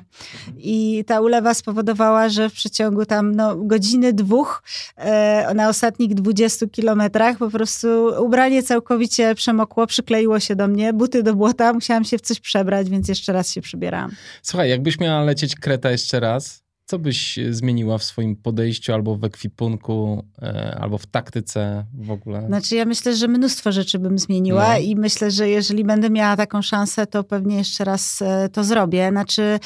I ta ulewa spowodowała, że że w przeciągu tam no, godziny, dwóch e, na ostatnich 20 kilometrach po prostu ubranie całkowicie przemokło, przykleiło się do mnie, buty do błota, musiałam się w coś przebrać, więc jeszcze raz się przybierałam. Słuchaj, jakbyś miała lecieć Kreta jeszcze raz, co byś zmieniła w swoim podejściu albo w ekwipunku, e, albo w taktyce w ogóle? Znaczy ja myślę, że mnóstwo rzeczy bym zmieniła no. i myślę, że jeżeli będę miała taką szansę, to pewnie jeszcze raz e, to zrobię. Znaczy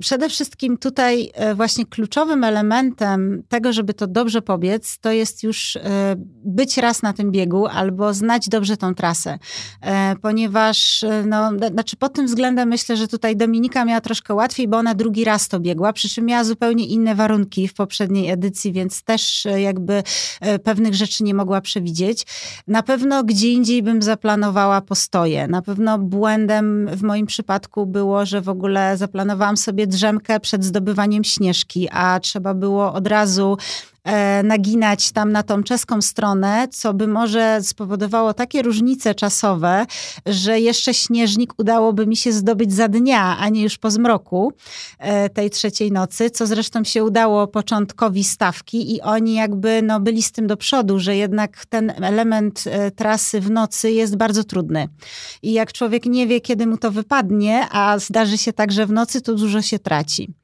Przede wszystkim tutaj e, właśnie kluczowym elementem tego, żeby to dobrze pobiec, to jest już e, być raz na tym biegu albo znać dobrze tą trasę. E, ponieważ, no, znaczy pod tym względem myślę, że tutaj Dominika miała troszkę łatwiej, bo ona drugi raz to biegła, przy czym miała zupełnie inne warunki w poprzedniej edycji, więc też jakby pewnych rzeczy nie mogła przewidzieć. Na pewno gdzie indziej bym zaplanowała postoje. Na pewno błędem w moim przypadku było, że w ogóle zaplanowałam sobie drzemkę przed zdobywaniem śnieżki, a trzeba było od razu naginać tam na tą czeską stronę, co by może spowodowało takie różnice czasowe, że jeszcze śnieżnik udałoby mi się zdobyć za dnia, a nie już po zmroku e, tej trzeciej nocy, co zresztą się udało początkowi stawki i oni jakby no, byli z tym do przodu, że jednak ten element e, trasy w nocy jest bardzo trudny. I jak człowiek nie wie, kiedy mu to wypadnie, a zdarzy się tak, że w nocy, to dużo się traci.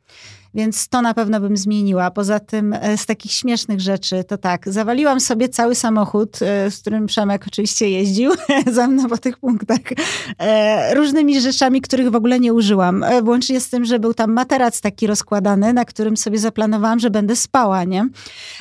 Więc to na pewno bym zmieniła. Poza tym e, z takich śmiesznych rzeczy to tak, zawaliłam sobie cały samochód, e, z którym Przemek oczywiście jeździł za mną po tych punktach, e, różnymi rzeczami, których w ogóle nie użyłam. Włącznie z tym, że był tam materac taki rozkładany, na którym sobie zaplanowałam, że będę spała, nie?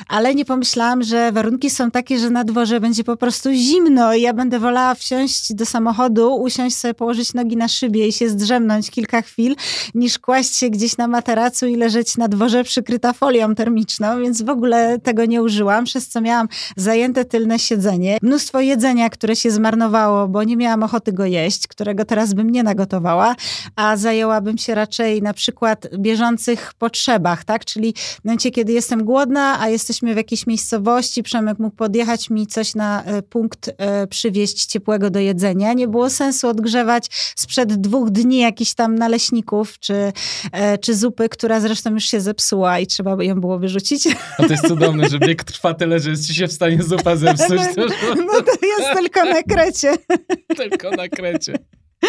Ale nie pomyślałam, że warunki są takie, że na dworze będzie po prostu zimno i ja będę wolała wsiąść do samochodu, usiąść sobie, położyć nogi na szybie i się zdrzemnąć kilka chwil, niż kłaść się gdzieś na materacu i leżeć na dworze przykryta folią termiczną, więc w ogóle tego nie użyłam, przez co miałam zajęte tylne siedzenie. Mnóstwo jedzenia, które się zmarnowało, bo nie miałam ochoty go jeść, którego teraz bym nie nagotowała, a zajęłabym się raczej na przykład bieżących potrzebach, tak? Czyli w momencie, kiedy jestem głodna, a jesteśmy w jakiejś miejscowości, Przemek mógł podjechać mi coś na e, punkt e, przywieźć ciepłego do jedzenia. Nie było sensu odgrzewać sprzed dwóch dni jakichś tam naleśników czy, e, czy zupy, która zresztą zresztą już się zepsuła i trzeba by ją było wyrzucić. A to jest cudowne, że bieg trwa tyle, że jest ci się w stanie zupa zepsuć. No, no to jest tylko na krecie. tylko na krecie.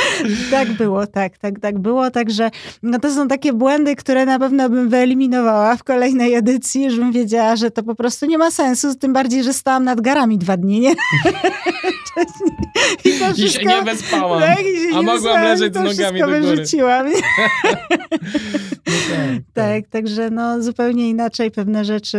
tak było, tak, tak, tak było. Także no to są takie błędy, które na pewno bym wyeliminowała w kolejnej edycji, żebym wiedziała, że to po prostu nie ma sensu, tym bardziej, że stałam nad garami dwa dni, nie? I, to wszystko, I się nie wespałam, tak, a mogłam wespałam, leżeć z nogami do góry. wyrzuciłam. No tak, tak, tak, także no zupełnie inaczej pewne rzeczy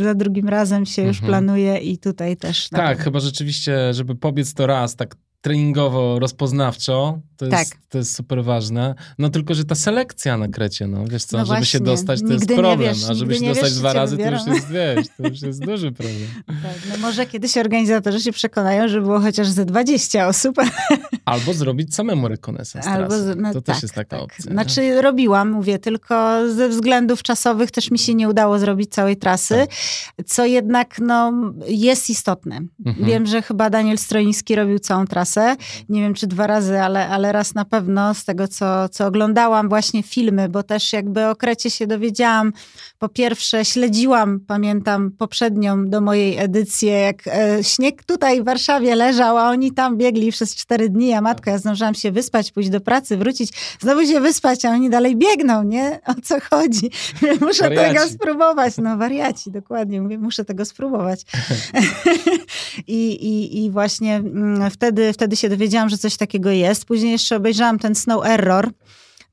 y, za drugim razem się już mhm. planuje i tutaj też. Tak, chyba rzeczywiście, żeby pobiec to raz, tak treningowo, rozpoznawczo, to jest, tak. to jest super ważne. No tylko, że ta selekcja na krecie, no wiesz co, no żeby się dostać, to jest problem, wiesz, a żeby się dostać wiesz, dwa razy, to już jest, wiesz, to już jest duży problem. Tak, no może kiedyś organizatorzy się przekonają, że było chociaż ze 20 osób. Albo zrobić samemu rekonesans Albo, no, To tak, też jest taka tak. opcja. Znaczy nie? robiłam, mówię, tylko ze względów czasowych też mi się nie udało zrobić całej trasy, tak. co jednak no, jest istotne. Mhm. Wiem, że chyba Daniel Stroiński robił całą trasę, trasę. Nie wiem, czy dwa razy, ale, ale raz na pewno z tego, co, co oglądałam właśnie filmy, bo też jakby o Krecie się dowiedziałam. Po pierwsze, śledziłam, pamiętam poprzednią do mojej edycji, jak e, śnieg tutaj w Warszawie leżał, a oni tam biegli przez cztery dni, a matka, ja zdążyłam się wyspać, pójść do pracy, wrócić, znowu się wyspać, a oni dalej biegną, nie? O co chodzi? Muszę wariaci. tego spróbować. No wariaci, dokładnie. Mówię, muszę tego spróbować. I, i, I właśnie mm, wtedy, wtedy wtedy się dowiedziałam, że coś takiego jest. Później jeszcze obejrzałam ten Snow Error.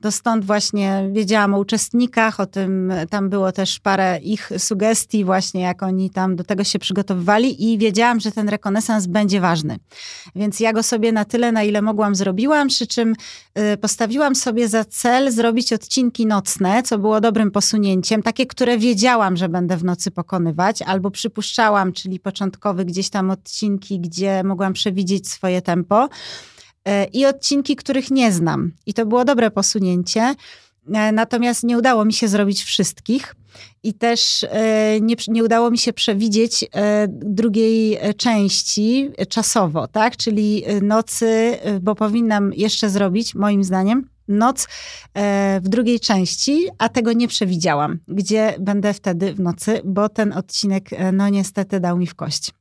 To stąd właśnie wiedziałam o uczestnikach, o tym, tam było też parę ich sugestii właśnie, jak oni tam do tego się przygotowywali i wiedziałam, że ten rekonesans będzie ważny. Więc ja go sobie na tyle, na ile mogłam, zrobiłam, przy czym y, postawiłam sobie za cel zrobić odcinki nocne, co było dobrym posunięciem, takie, które wiedziałam, że będę w nocy pokonywać, albo przypuszczałam, czyli początkowy gdzieś tam odcinki, gdzie mogłam przewidzieć swoje tempo. E, i odcinki, których nie znam. I to było dobre posunięcie. E, natomiast nie udało mi się zrobić wszystkich i też e, nie, nie udało mi się przewidzieć drugiej części czasowo, tak? Czyli nocy, bo powinnam jeszcze zrobić, moim zdaniem, noc w drugiej części, a tego nie przewidziałam, gdzie będę wtedy w nocy, bo ten odcinek, no niestety, dał mi w kość.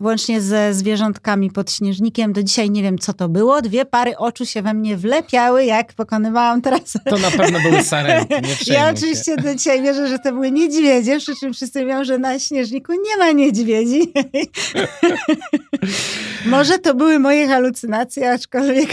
Włącznie ze zwierzątkami pod śnieżnikiem. Do dzisiaj nie wiem, co to było. Dwie pary oczu się we mnie wlepiały, jak pokonywałam trasę. To na pewno były sarenki, nie Ja oczywiście się. do dzisiaj wierzę, że to były niedźwiedzie, przy czym wszyscy mówią, że na śnieżniku nie ma niedźwiedzi. Może to były moje halucynacje, aczkolwiek...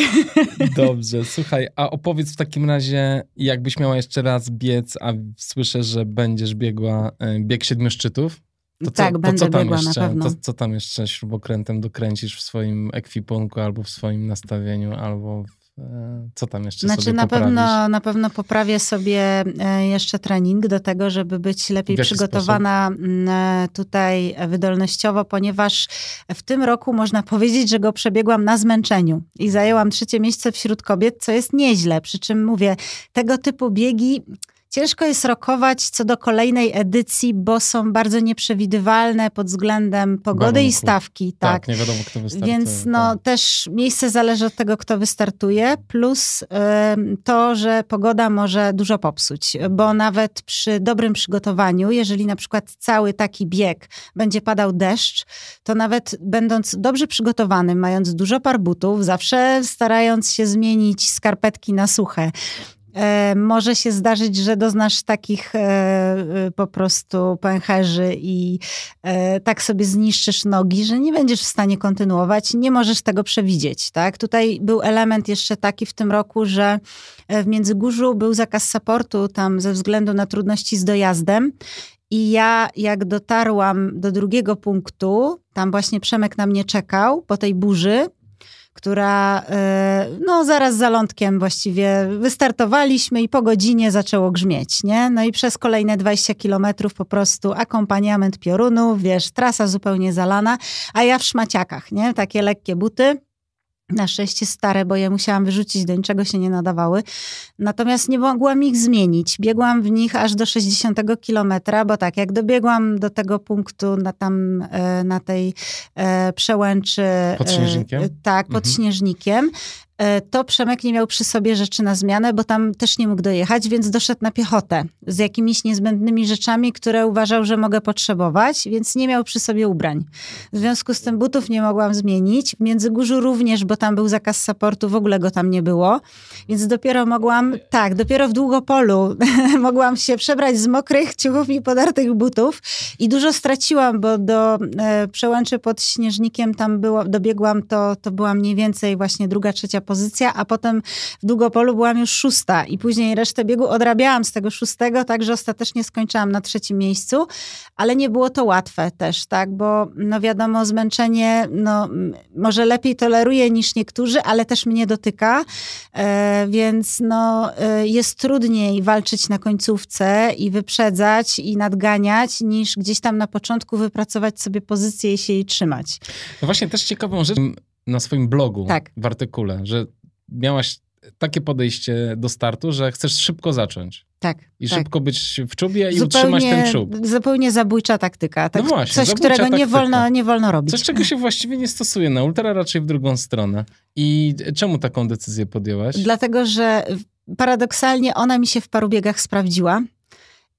Dobrze, słuchaj, a opowiedz w takim razie, jakbyś miała jeszcze raz biec, a słyszę, że będziesz biegła e, bieg siedmiu szczytów, to co, tak, to będę co tam biegła jeszcze, na pewno. To, co tam jeszcze śrubokrętem dokręcisz w swoim ekwipunku, albo w swoim nastawieniu, albo w, e, co tam jeszcze Znaczy sobie na poprawisz? pewno, na pewno poprawię sobie e, jeszcze trening do tego, żeby być lepiej przygotowana m, e, tutaj wydolnościowo, ponieważ w tym roku można powiedzieć, że go przebiegłam na zmęczeniu i zajęłam trzecie miejsce wśród kobiet, co jest nieźle. Przy czym mówię, tego typu biegi Ciężko jest rokować co do kolejnej edycji, bo są bardzo nieprzewidywalne pod względem pogody i stawki. Tak, Tak. nie wiadomo, kto wystartuje. Więc no, tak. też miejsce zależy od tego, kto wystartuje, plus ym, to, że pogoda może dużo popsuć, bo nawet przy dobrym przygotowaniu, jeżeli na przykład cały taki bieg będzie padał deszcz, to nawet będąc dobrze przygotowanym, mając dużo par butów, zawsze starając się zmienić skarpetki na suche, może się zdarzyć, że doznasz takich e, e, po prostu pęcherzy i e, tak sobie zniszczysz nogi, że nie będziesz w stanie kontynuować, nie możesz tego przewidzieć. Tak? Tutaj był element jeszcze taki w tym roku, że e, w Międzygórzu był zakaz supportu tam ze względu na trudności z dojazdem. I ja, jak dotarłam do drugiego punktu, tam właśnie Przemek na mnie czekał po tej burzy, która e, no zaraz za lądkiem właściwie wystartowaliśmy i po godzinie zaczęło grzmieć, nie? No i przez kolejne 20 kilometrów po prostu akompaniament piorunów, wiesz, trasa zupełnie zalana, a ja w szmaciakach, nie? Takie lekkie buty. Na szczęście stare, bo je musiałam wyrzucić, do niczego się nie nadawały. Natomiast nie mogłam ich zmienić. Biegłam w nich aż do 60 kilometra, bo tak, jak dobiegłam do tego punktu na tam, e, na tej e, przełęczy... Pod Śnieżnikiem? E, tak, pod Mhm. Śnieżnikiem. E, to Przemek nie miał przy sobie rzeczy na zmianę, bo tam też nie mógł dojechać, więc doszedł na piechotę z jakimiś niezbędnymi rzeczami, które uważał, że mogę potrzebować, więc nie miał przy sobie ubrań. W związku z tym butów nie mogłam zmienić. W Międzygórzu również, bo tam był zakaz supportu, w ogóle go tam nie było. Więc dopiero mogłam, tak, dopiero w Długopolu mogłam się przebrać z mokrych ciuchów i podartych butów. I dużo straciłam, bo do e, przełęczy pod Śnieżnikiem tam było, dobiegłam, to, to była mniej więcej właśnie druga, trzecia pozycja, a potem w Długopolu byłam już szósta i później resztę biegu odrabiałam z tego szóstego, także ostatecznie skończyłam na trzecim miejscu, ale nie było to łatwe też, tak, bo no wiadomo, zmęczenie no, może lepiej toleruję niż niektórzy, ale też mnie dotyka, e, więc no, e, jest trudniej walczyć na końcówce i wyprzedzać i nadganiać, niż gdzieś tam na początku wypracować sobie pozycję i się jej trzymać. No właśnie też ciekawą rzecz na swoim blogu Tak. w artykule, że miałaś takie podejście do startu, że chcesz szybko zacząć Tak. i tak. szybko być w czubie i utrzymać ten czub. Zupełnie zabójcza taktyka. Tak, No właśnie, coś, którego nie taktyka. wolno, nie wolno robić. Coś, czego się właściwie nie stosuje na ultra, raczej w drugą stronę. I czemu taką decyzję podjęłaś? Dlatego, że paradoksalnie ona mi się w paru biegach sprawdziła.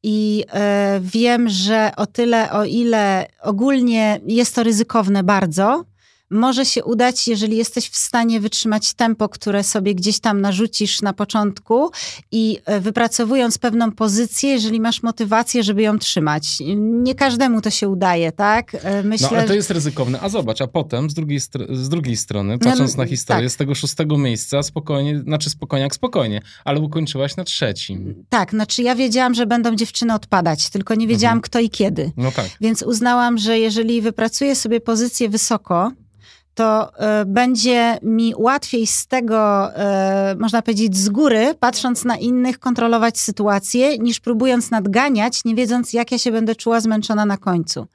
I e, wiem, że o tyle, o ile ogólnie jest to ryzykowne bardzo, może się udać, jeżeli jesteś w stanie wytrzymać tempo, które sobie gdzieś tam narzucisz na początku i e, wypracowując pewną pozycję, jeżeli masz motywację, żeby ją trzymać. Nie każdemu to się udaje, tak? E, Myślę, No ale to jest ryzykowne. A zobacz, a potem z drugiej, z drugiej strony, No, patrząc na tak. historię, z tego szóstego miejsca spokojnie, znaczy spokojnie jak spokojnie, ale ukończyłaś na trzecim. Tak, znaczy ja wiedziałam, że będą dziewczyny odpadać, tylko nie wiedziałam Mhm. kto i kiedy. No tak. Więc uznałam, że jeżeli wypracuję sobie pozycję wysoko, to e, będzie mi łatwiej z tego, e, można powiedzieć, z góry, patrząc na innych, kontrolować sytuację, niż próbując nadganiać, nie wiedząc, jak ja się będę czuła zmęczona na końcu.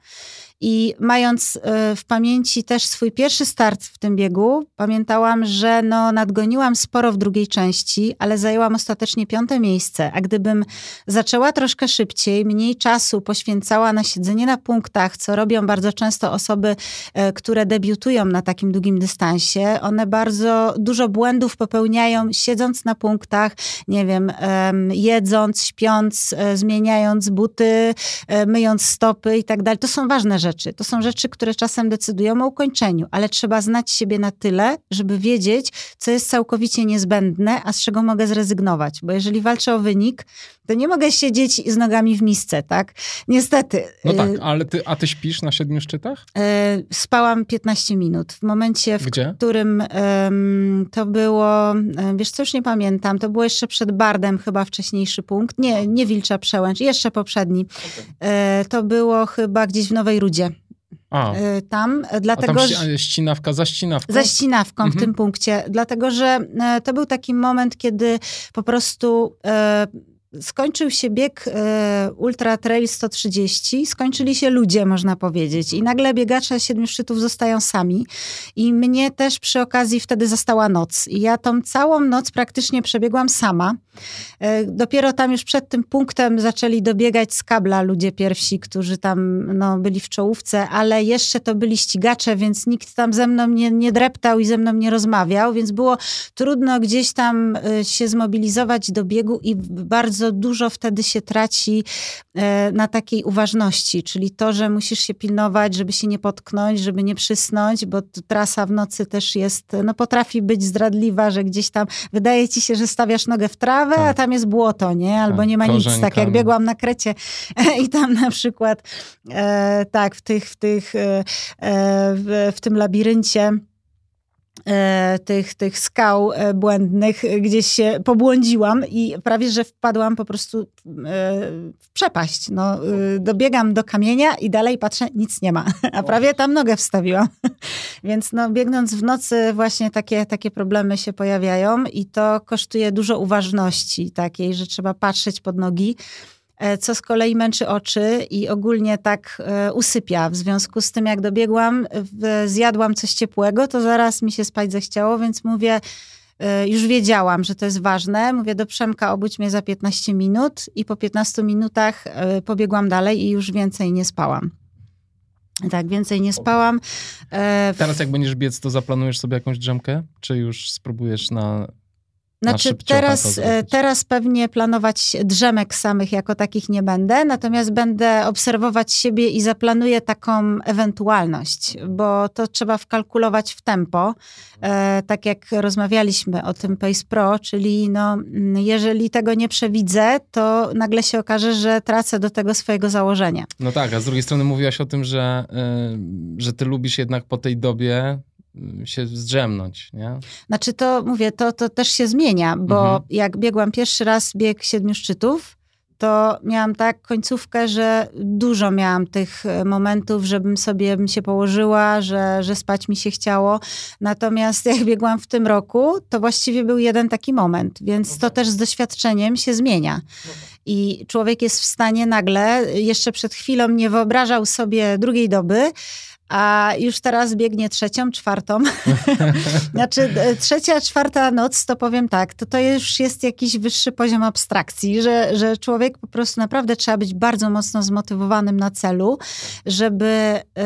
I mając e, w pamięci też swój pierwszy start w tym biegu, pamiętałam, że no, nadgoniłam sporo w drugiej części, ale zajęłam ostatecznie piąte miejsce. A gdybym zaczęła troszkę szybciej, mniej czasu poświęcała na siedzenie na punktach, co robią bardzo często osoby, e, które debiutują na takim długim dystansie, one bardzo dużo błędów popełniają siedząc na punktach, nie wiem, em, jedząc, śpiąc, e, zmieniając buty, e, myjąc stopy i tak dalej. To są ważne rzeczy. Rzeczy. To są rzeczy, które czasem decydują o ukończeniu, ale trzeba znać siebie na tyle, żeby wiedzieć, co jest całkowicie niezbędne, a z czego mogę zrezygnować. Bo jeżeli walczę o wynik, to nie mogę siedzieć z nogami w misce, tak? Niestety. No tak, y, ale ty, a ty śpisz na siedmiu szczytach? E, spałam 15 minut. W momencie, w Gdzie? którym um, to było, wiesz co, już nie pamiętam, to było jeszcze przed Bardem chyba wcześniejszy punkt. Nie, nie Wilcza Przełęcz, jeszcze poprzedni. Okay. E, to było chyba gdzieś w Nowej Rudzie. A. E, tam, dlatego, A tam ścinawka za ścinawką? Za ścinawką mhm. w tym punkcie, dlatego że to był taki moment, kiedy po prostu skończył się bieg e, Ultra Trail 130, skończyli się ludzie, można powiedzieć. I nagle biegacze siedmiu szczytów zostają sami. I mnie też przy okazji wtedy została noc. I ja tą całą noc praktycznie przebiegłam sama. E, dopiero tam już przed tym punktem zaczęli dobiegać z kabla ludzie pierwsi, którzy tam no, byli w czołówce, ale jeszcze to byli ścigacze, więc nikt tam ze mną nie, nie dreptał i ze mną nie rozmawiał, więc było trudno gdzieś tam e, się zmobilizować do biegu i bardzo dużo wtedy się traci e, na takiej uważności, czyli to, że musisz się pilnować, żeby się nie potknąć, żeby nie przysnąć, bo trasa w nocy też jest, no potrafi być zdradliwa, że gdzieś tam wydaje ci się, że stawiasz nogę w trawę, tak. a tam jest błoto, nie? Albo tak, nie ma nic. Tak jak biegłam na Krecie i tam na przykład e, tak, w tych, w tych, e, e w, w tym labiryncie tych, tych skał e, błędnych, gdzieś się pobłądziłam i prawie, że wpadłam po prostu e, w przepaść. No, dobiegam do kamienia i dalej patrzę, nic nie ma, a prawie tam nogę wstawiłam. Więc no, biegnąc w nocy właśnie takie, takie problemy się pojawiają i to kosztuje dużo uważności takiej, że trzeba patrzeć pod nogi E, co z kolei męczy oczy i ogólnie tak e, usypia. W związku z tym, jak dobiegłam, zjadłam coś ciepłego, to zaraz mi się spać zechciało, więc mówię, e, już wiedziałam, że to jest ważne. Mówię do Przemka, obudź mnie za 15 minut i po 15 minutach pobiegłam dalej i już więcej nie spałam. Tak, więcej nie spałam. Teraz jak będziesz biec, to zaplanujesz sobie jakąś drzemkę? Czy już spróbujesz na znaczy teraz, e, teraz pewnie planować drzemek samych jako takich nie będę, natomiast będę obserwować siebie i zaplanuję taką ewentualność, bo to trzeba wkalkulować w tempo, e, tak jak rozmawialiśmy o tym Pace Pro, czyli no, jeżeli tego nie przewidzę, to nagle się okaże, że tracę do tego swojego założenia. No tak, a z drugiej strony mówiłaś o tym, że, y, że ty lubisz jednak po tej dobie się zdrzemnąć, nie? Znaczy to, mówię, to, to też się zmienia, bo mhm. jak biegłam pierwszy raz bieg siedmiu szczytów, to miałam tak końcówkę, że dużo miałam tych e, momentów, żebym sobie bym się położyła, że, że spać mi się chciało. Natomiast jak biegłam w tym roku, to właściwie był jeden taki moment, więc to też z doświadczeniem się zmienia. I człowiek jest w stanie nagle, jeszcze przed chwilą nie wyobrażał sobie drugiej doby, a już teraz biegnie trzecią, czwartą. znaczy e, trzecia, czwarta noc, to powiem tak, to to już jest jakiś wyższy poziom abstrakcji, że, że człowiek po prostu naprawdę trzeba być bardzo mocno zmotywowanym na celu, żeby y,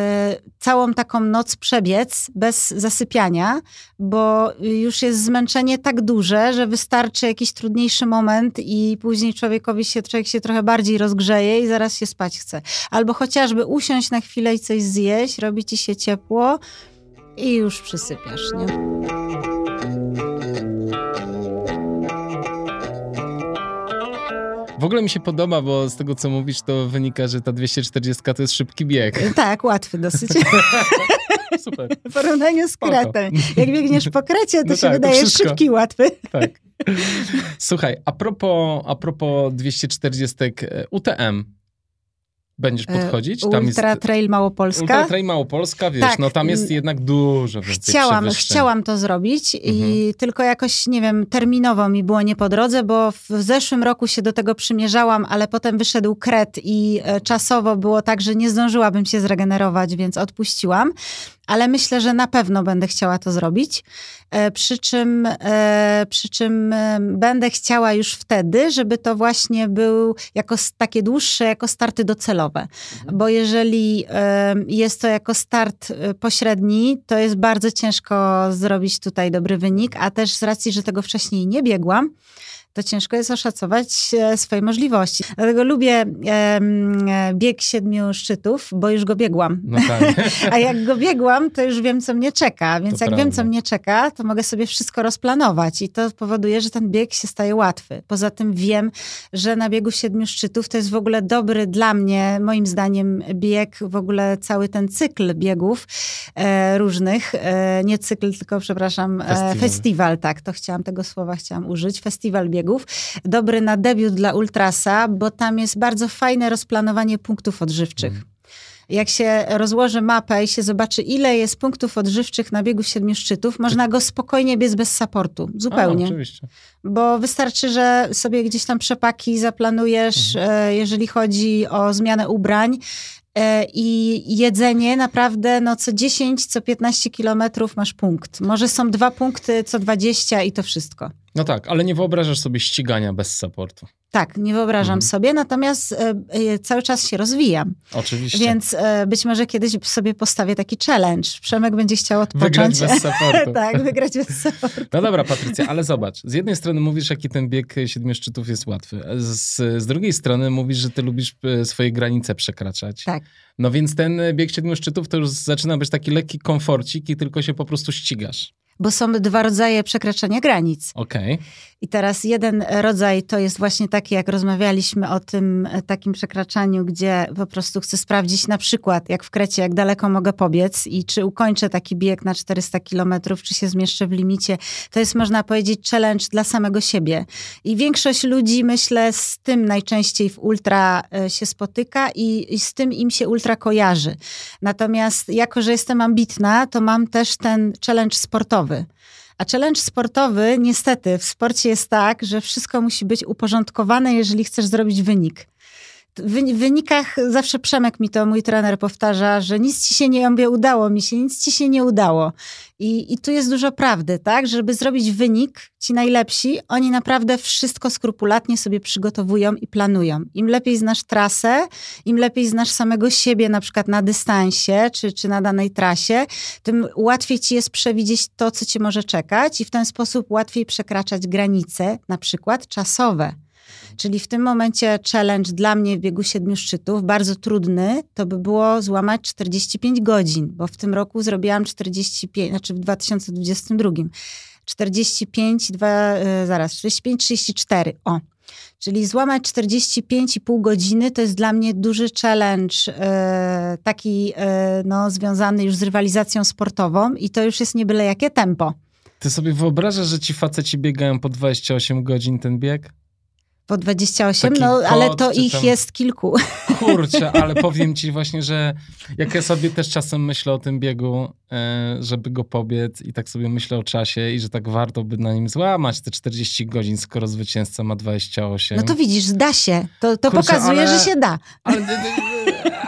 całą taką noc przebiec bez zasypiania, bo już jest zmęczenie tak duże, że wystarczy jakiś trudniejszy moment i później człowiekowi się, człowiek się trochę bardziej rozgrzeje i zaraz się spać chce. Albo chociażby usiąść na chwilę i coś zjeść, robi ci się ciepło i już przysypiasz, nie? W ogóle mi się podoba, bo z tego, co mówisz, to wynika, że ta 240 to jest szybki bieg. Tak, łatwy dosyć. Super. W porównaniu z kretem. Jak biegniesz po krecie, to no się tak, wydaje to szybki, łatwy. Tak. Słuchaj, a propos, a propos 240 UTM, będziesz e, podchodzić? Tam Ultra jest, Trail Małopolska? Ultra Trail Małopolska, wiesz, tak. no tam jest jednak dużo Chciałam, chciałam to zrobić mhm. i tylko jakoś, nie wiem, terminowo mi było nie po drodze, bo w zeszłym roku się do tego przymierzałam, ale potem wyszedł kret i e, czasowo było tak, że nie zdążyłabym się zregenerować, więc odpuściłam ale myślę, że na pewno będę chciała to zrobić. E, przy czym, e, przy czym e, będę chciała już wtedy, żeby to właśnie był jako takie dłuższe, jako starty docelowe. Mhm. Bo jeżeli jest to jako start pośredni, to jest bardzo ciężko zrobić tutaj dobry wynik, a też z racji, że tego wcześniej nie biegłam, to ciężko jest oszacować e, swoje możliwości. Dlatego lubię e, bieg siedmiu szczytów, bo już go biegłam. No tak. A jak go biegłam, to już wiem, co mnie czeka. Więc to jak prawda. wiem, co mnie czeka, to mogę sobie wszystko rozplanować i to powoduje, że ten bieg się staje łatwy. Poza tym wiem, że na biegu siedmiu szczytów to jest w ogóle dobry dla mnie, moim zdaniem, bieg, w ogóle cały ten cykl biegów e, różnych. E, nie cykl, tylko przepraszam, e, festiwal. festiwal. tak, to chciałam tego słowa chciałam użyć. Festiwal biegów. Dobry na debiut dla Ultrasa, bo tam jest bardzo fajne rozplanowanie punktów odżywczych. Mm jak się rozłoży mapę i się zobaczy, ile jest punktów odżywczych na biegu siedmiu szczytów, można go spokojnie biec bez supportu. Zupełnie. A, oczywiście. Bo wystarczy, że sobie gdzieś tam przepaki zaplanujesz, mhm. E, jeżeli chodzi o zmianę ubrań, e, i jedzenie naprawdę no, co 10, co 15 kilometrów masz punkt. Może są dwa punkty co 20 i to wszystko. No tak, ale nie wyobrażasz sobie ścigania bez supportu. Tak, nie wyobrażam mhm. sobie, natomiast e, e, cały czas się rozwijam. Oczywiście. Więc e, być może kiedyś sobie postawię taki challenge. Przemek będzie chciał odpocząć. Wygrać bez supportu. tak, wygrać bez supportu. No dobra, Patrycja, ale zobacz. Z jednej strony mówisz, jaki ten bieg siedmiu szczytów jest łatwy. Z, z drugiej strony mówisz, że ty lubisz swoje granice przekraczać. Tak. No więc ten bieg siedmiu szczytów to już zaczyna być taki lekki komforcik i tylko się po prostu ścigasz bo są dwa rodzaje przekraczania granic. Okej. Okay. I teraz jeden rodzaj to jest właśnie taki, jak rozmawialiśmy o tym e, takim przekraczaniu, gdzie po prostu chcę sprawdzić na przykład, jak w Krecie, jak daleko mogę pobiec i czy ukończę taki bieg na 400 kilometrów, czy się zmieszczę w limicie. To jest, można powiedzieć, challenge dla samego siebie. I większość ludzi, myślę, z tym najczęściej w ultra e, się spotyka i, i z tym im się ultra kojarzy. Natomiast jako, że jestem ambitna, to mam też ten challenge sportowy. A challenge sportowy, niestety, w sporcie jest tak, że wszystko musi być uporządkowane, jeżeli chcesz zrobić wynik. W wynikach zawsze Przemek mi to, mój trener powtarza, że nic ci się nie udało mi się, nic ci się nie udało. I, I tu jest dużo prawdy, tak? Żeby zrobić wynik, ci najlepsi, oni naprawdę wszystko skrupulatnie sobie przygotowują i planują. Im lepiej znasz trasę, im lepiej znasz samego siebie, na przykład na dystansie czy, czy na danej trasie, tym łatwiej ci jest przewidzieć to, co cię może czekać i w ten sposób łatwiej przekraczać granice, na przykład czasowe. Czyli w tym momencie challenge dla mnie w biegu siedmiu szczytów, bardzo trudny, to by było złamać 45 godzin, bo w tym roku zrobiłam 45, znaczy w 2022. 45, 2, zaraz, 45, 34. O. Czyli złamać 45,5 godziny to jest dla mnie duży challenge, e, taki e, no, związany już z rywalizacją sportową i to już jest nie byle jakie tempo. Ty sobie wyobrażasz, że ci faceci biegają po 28 godzin ten bieg? Po 28, Taki no ale to ich tam... jest kilku. Kurczę, ale powiem ci właśnie, że jak ja sobie też czasem myślę o tym biegu, e, żeby go pobiec i tak sobie myślę o czasie i że tak warto by na nim złamać te 40 godzin, skoro zwycięzca ma 28. No to widzisz, da się. To, to Kurczę, pokazuje, ale, że się da. Ale,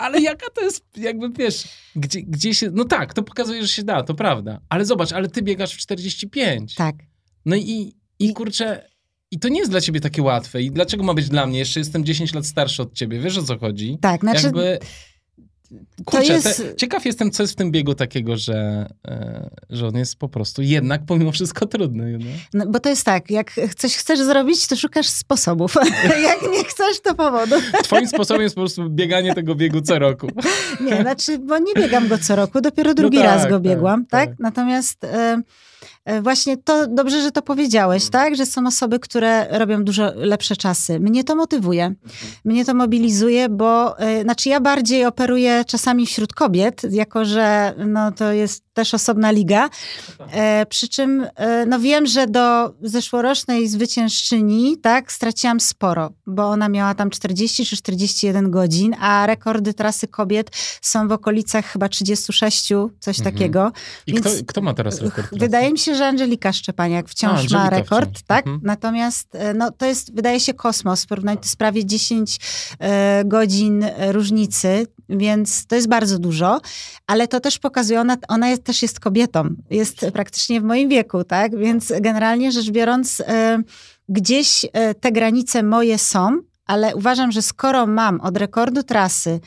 ale jaka to jest, jakby wiesz, gdzie, gdzie się... No tak, to pokazuje, że się da, to prawda. Ale zobacz, ale ty biegasz w 45. Tak. No i, i kurczę i to nie jest dla ciebie takie łatwe. I dlaczego ma być dla mnie? Jeszcze jestem 10 lat starszy od ciebie. Wiesz o co chodzi? Tak, znaczy... Jakby... Kurczę, jest... te, ciekaw jestem, co jest w tym biegu takiego, że, e, że on jest po prostu jednak pomimo wszystko trudny. No? no bo to jest tak, jak coś chcesz zrobić, to szukasz sposobów. jak nie chcesz, to powodu. Twoim sposobem jest po prostu bieganie tego biegu co roku. nie, znaczy, bo nie biegam go co roku, dopiero drugi no tak, raz go tak, biegłam, tak? tak? Natomiast... właśnie to dobrze, że to powiedziałeś, mhm. tak? Że są osoby, które robią dużo lepsze czasy. Mnie to motywuje. Mhm. Mnie to mobilizuje, bo e, znaczy ja bardziej operuję czasami wśród kobiet, jako że no, to jest też osobna liga. E, przy czym e, no wiem, że do zeszłorocznej zwyciężczyni tak, straciłam sporo, bo ona miała tam 40 czy 41 godzin, a rekordy trasy kobiet są w okolicach chyba 36, coś mhm. takiego. I Więc kto, kto, ma teraz rekord? Trasy? Wydaje mi się, że Angelika Szczepaniak wciąż a, ma rekord, wciąż. tak? Mhm. Natomiast e, no, to jest, wydaje się, kosmos. Porównać to jest prawie 10 e, godzin różnicy, więc to jest bardzo dużo, ale to też pokazuje, ona, ona jest, też jest kobietą, jest praktycznie w moim wieku, tak? Więc generalnie rzecz biorąc, y, gdzieś y, te granice moje są, ale uważam, że skoro mam od rekordu trasy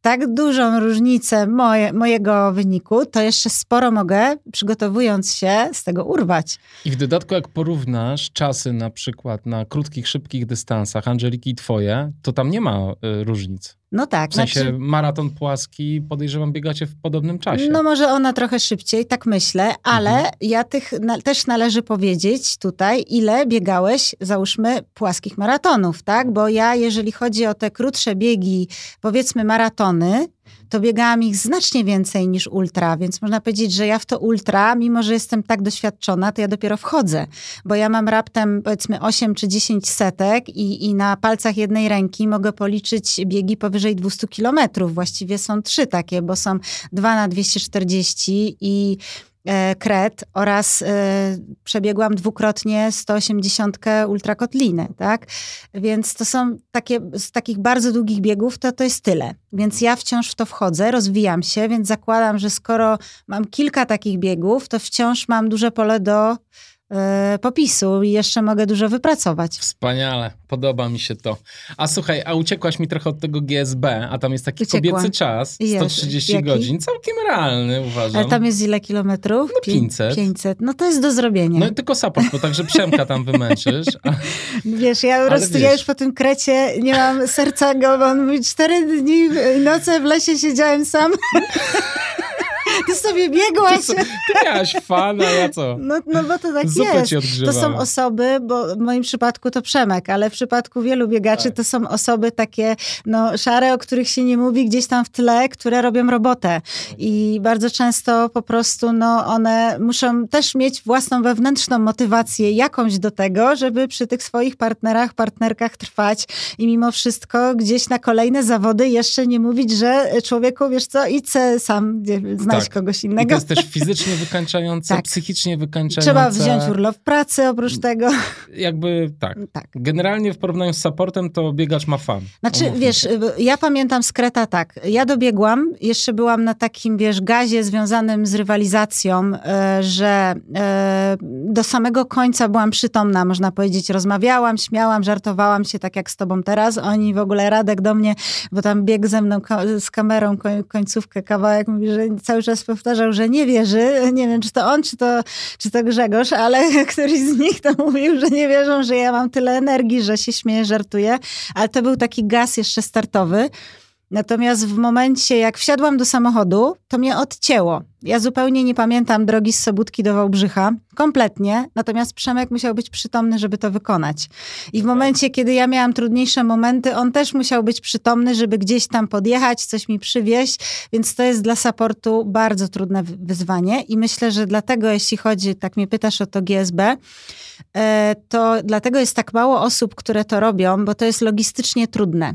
tak dużą różnicę moje, mojego wyniku, to jeszcze sporo mogę, przygotowując się, z tego urwać. I w dodatku, jak porównasz czasy na przykład na krótkich, szybkich dystansach Angeliki i twoje, to tam nie ma y, różnic. No tak. W sensie znaczy, maraton płaski, podejrzewam, biegacie w podobnym czasie. no może ona trochę szybciej, tak myślę, ale Mhm. ja tych na, też należy powiedzieć tutaj, ile biegałeś, załóżmy, płaskich maratonów, tak? Bo ja, jeżeli chodzi o te krótsze biegi, powiedzmy maratony, to biegałam ich znacznie więcej niż ultra, więc można powiedzieć, że ja w to ultra, mimo że jestem tak doświadczona, to ja dopiero wchodzę, bo ja mam raptem powiedzmy 8 czy 10 setek i, i na palcach jednej ręki mogę policzyć biegi powyżej 200 kilometrów. Właściwie są trzy takie, bo są dwa na 240 i kret oraz e, przebiegłam dwukrotnie 180 ultrakotlinę, tak? Więc to są takie, z takich bardzo długich biegów, to to jest tyle. Więc ja wciąż w to wchodzę, rozwijam się, więc zakładam, że skoro mam kilka takich biegów, to wciąż mam duże pole do e, popisu i jeszcze mogę dużo wypracować. Wspaniale, podoba mi się to. A słuchaj, a uciekłaś mi trochę od tego GSB, a tam jest taki Uciekłam. kobiecy czas, Jest. 130 Jaki? godzin, całkiem realny uważam. Ale tam jest ile kilometrów? No Pię- 500. 500. No to jest do zrobienia. No i tylko support, bo także Przemka tam wymęczysz. A, Wiesz, ja po prostu, wiesz. ja już po tym krecie nie mam serca go, bo on mówi, cztery dni i noce w lesie siedziałem sam. Ty sobie biegłaś. ty, ty miałaś fan, a ja co? No, no bo to tak Zupę jest. To są osoby, bo w moim przypadku to Przemek, ale w przypadku wielu biegaczy Tak. to są osoby takie no, szare, o których się nie mówi gdzieś tam w tle, które robią robotę. I bardzo często po prostu no, one muszą też mieć własną wewnętrzną motywację jakąś do tego, żeby przy tych swoich partnerach, partnerkach trwać i mimo wszystko gdzieś na kolejne zawody jeszcze nie mówić, że człowieku, wiesz co, idź sam gdzie- znajdź Tak. kogoś I innego. to jest też fizycznie wykańczające, Tak. psychicznie wykańczające. Trzeba wziąć urlop pracy oprócz tego. Jakby tak. Tak. Generalnie w porównaniu z supportem to biegacz ma fan. Znaczy, Umówmy wiesz, się. y, ja pamiętam z Kreta tak. Ja dobiegłam, jeszcze byłam na takim, wiesz, gazie związanym z rywalizacją, e, że e, do samego końca byłam przytomna, można powiedzieć. Rozmawiałam, śmiałam, żartowałam się tak jak z tobą teraz. Oni w ogóle Radek do mnie, bo tam biegł ze mną z kamerą koń- końcówkę, kawałek, mówi, że cały czas powtarzał, że nie wierzy. Nie wiem, czy to on, czy to, czy to Grzegorz, ale któryś z nich to mówił, że nie wierzą, że ja mam tyle energii, że się śmieję, żartuję. Ale to był taki gaz jeszcze startowy. Natomiast w momencie, jak wsiadłam do samochodu, to mnie odcięło. Ja zupełnie nie pamiętam drogi z Sobótki do Wałbrzycha, kompletnie. Natomiast Przemek musiał być przytomny, żeby to wykonać. I w momencie, kiedy ja miałam trudniejsze momenty, on też musiał być przytomny, żeby gdzieś tam podjechać, coś mi przywieźć. Więc to jest dla supportu bardzo trudne wy- wyzwanie. I myślę, że dlatego, jeśli chodzi, tak mnie pytasz o to GSB, e, to dlatego jest tak mało osób, które to robią, bo to jest logistycznie trudne.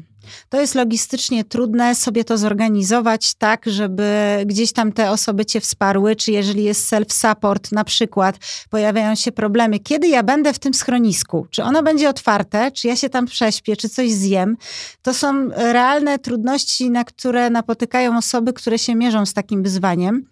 To jest logistycznie trudne sobie to zorganizować tak, żeby gdzieś tam te osoby cię wsparły, czy jeżeli jest self-support na przykład, pojawiają się problemy. Kiedy ja będę w tym schronisku? Czy ono będzie otwarte? Czy ja się tam prześpię? Czy coś zjem? To są realne trudności, na które napotykają osoby, które się mierzą z takim wyzwaniem.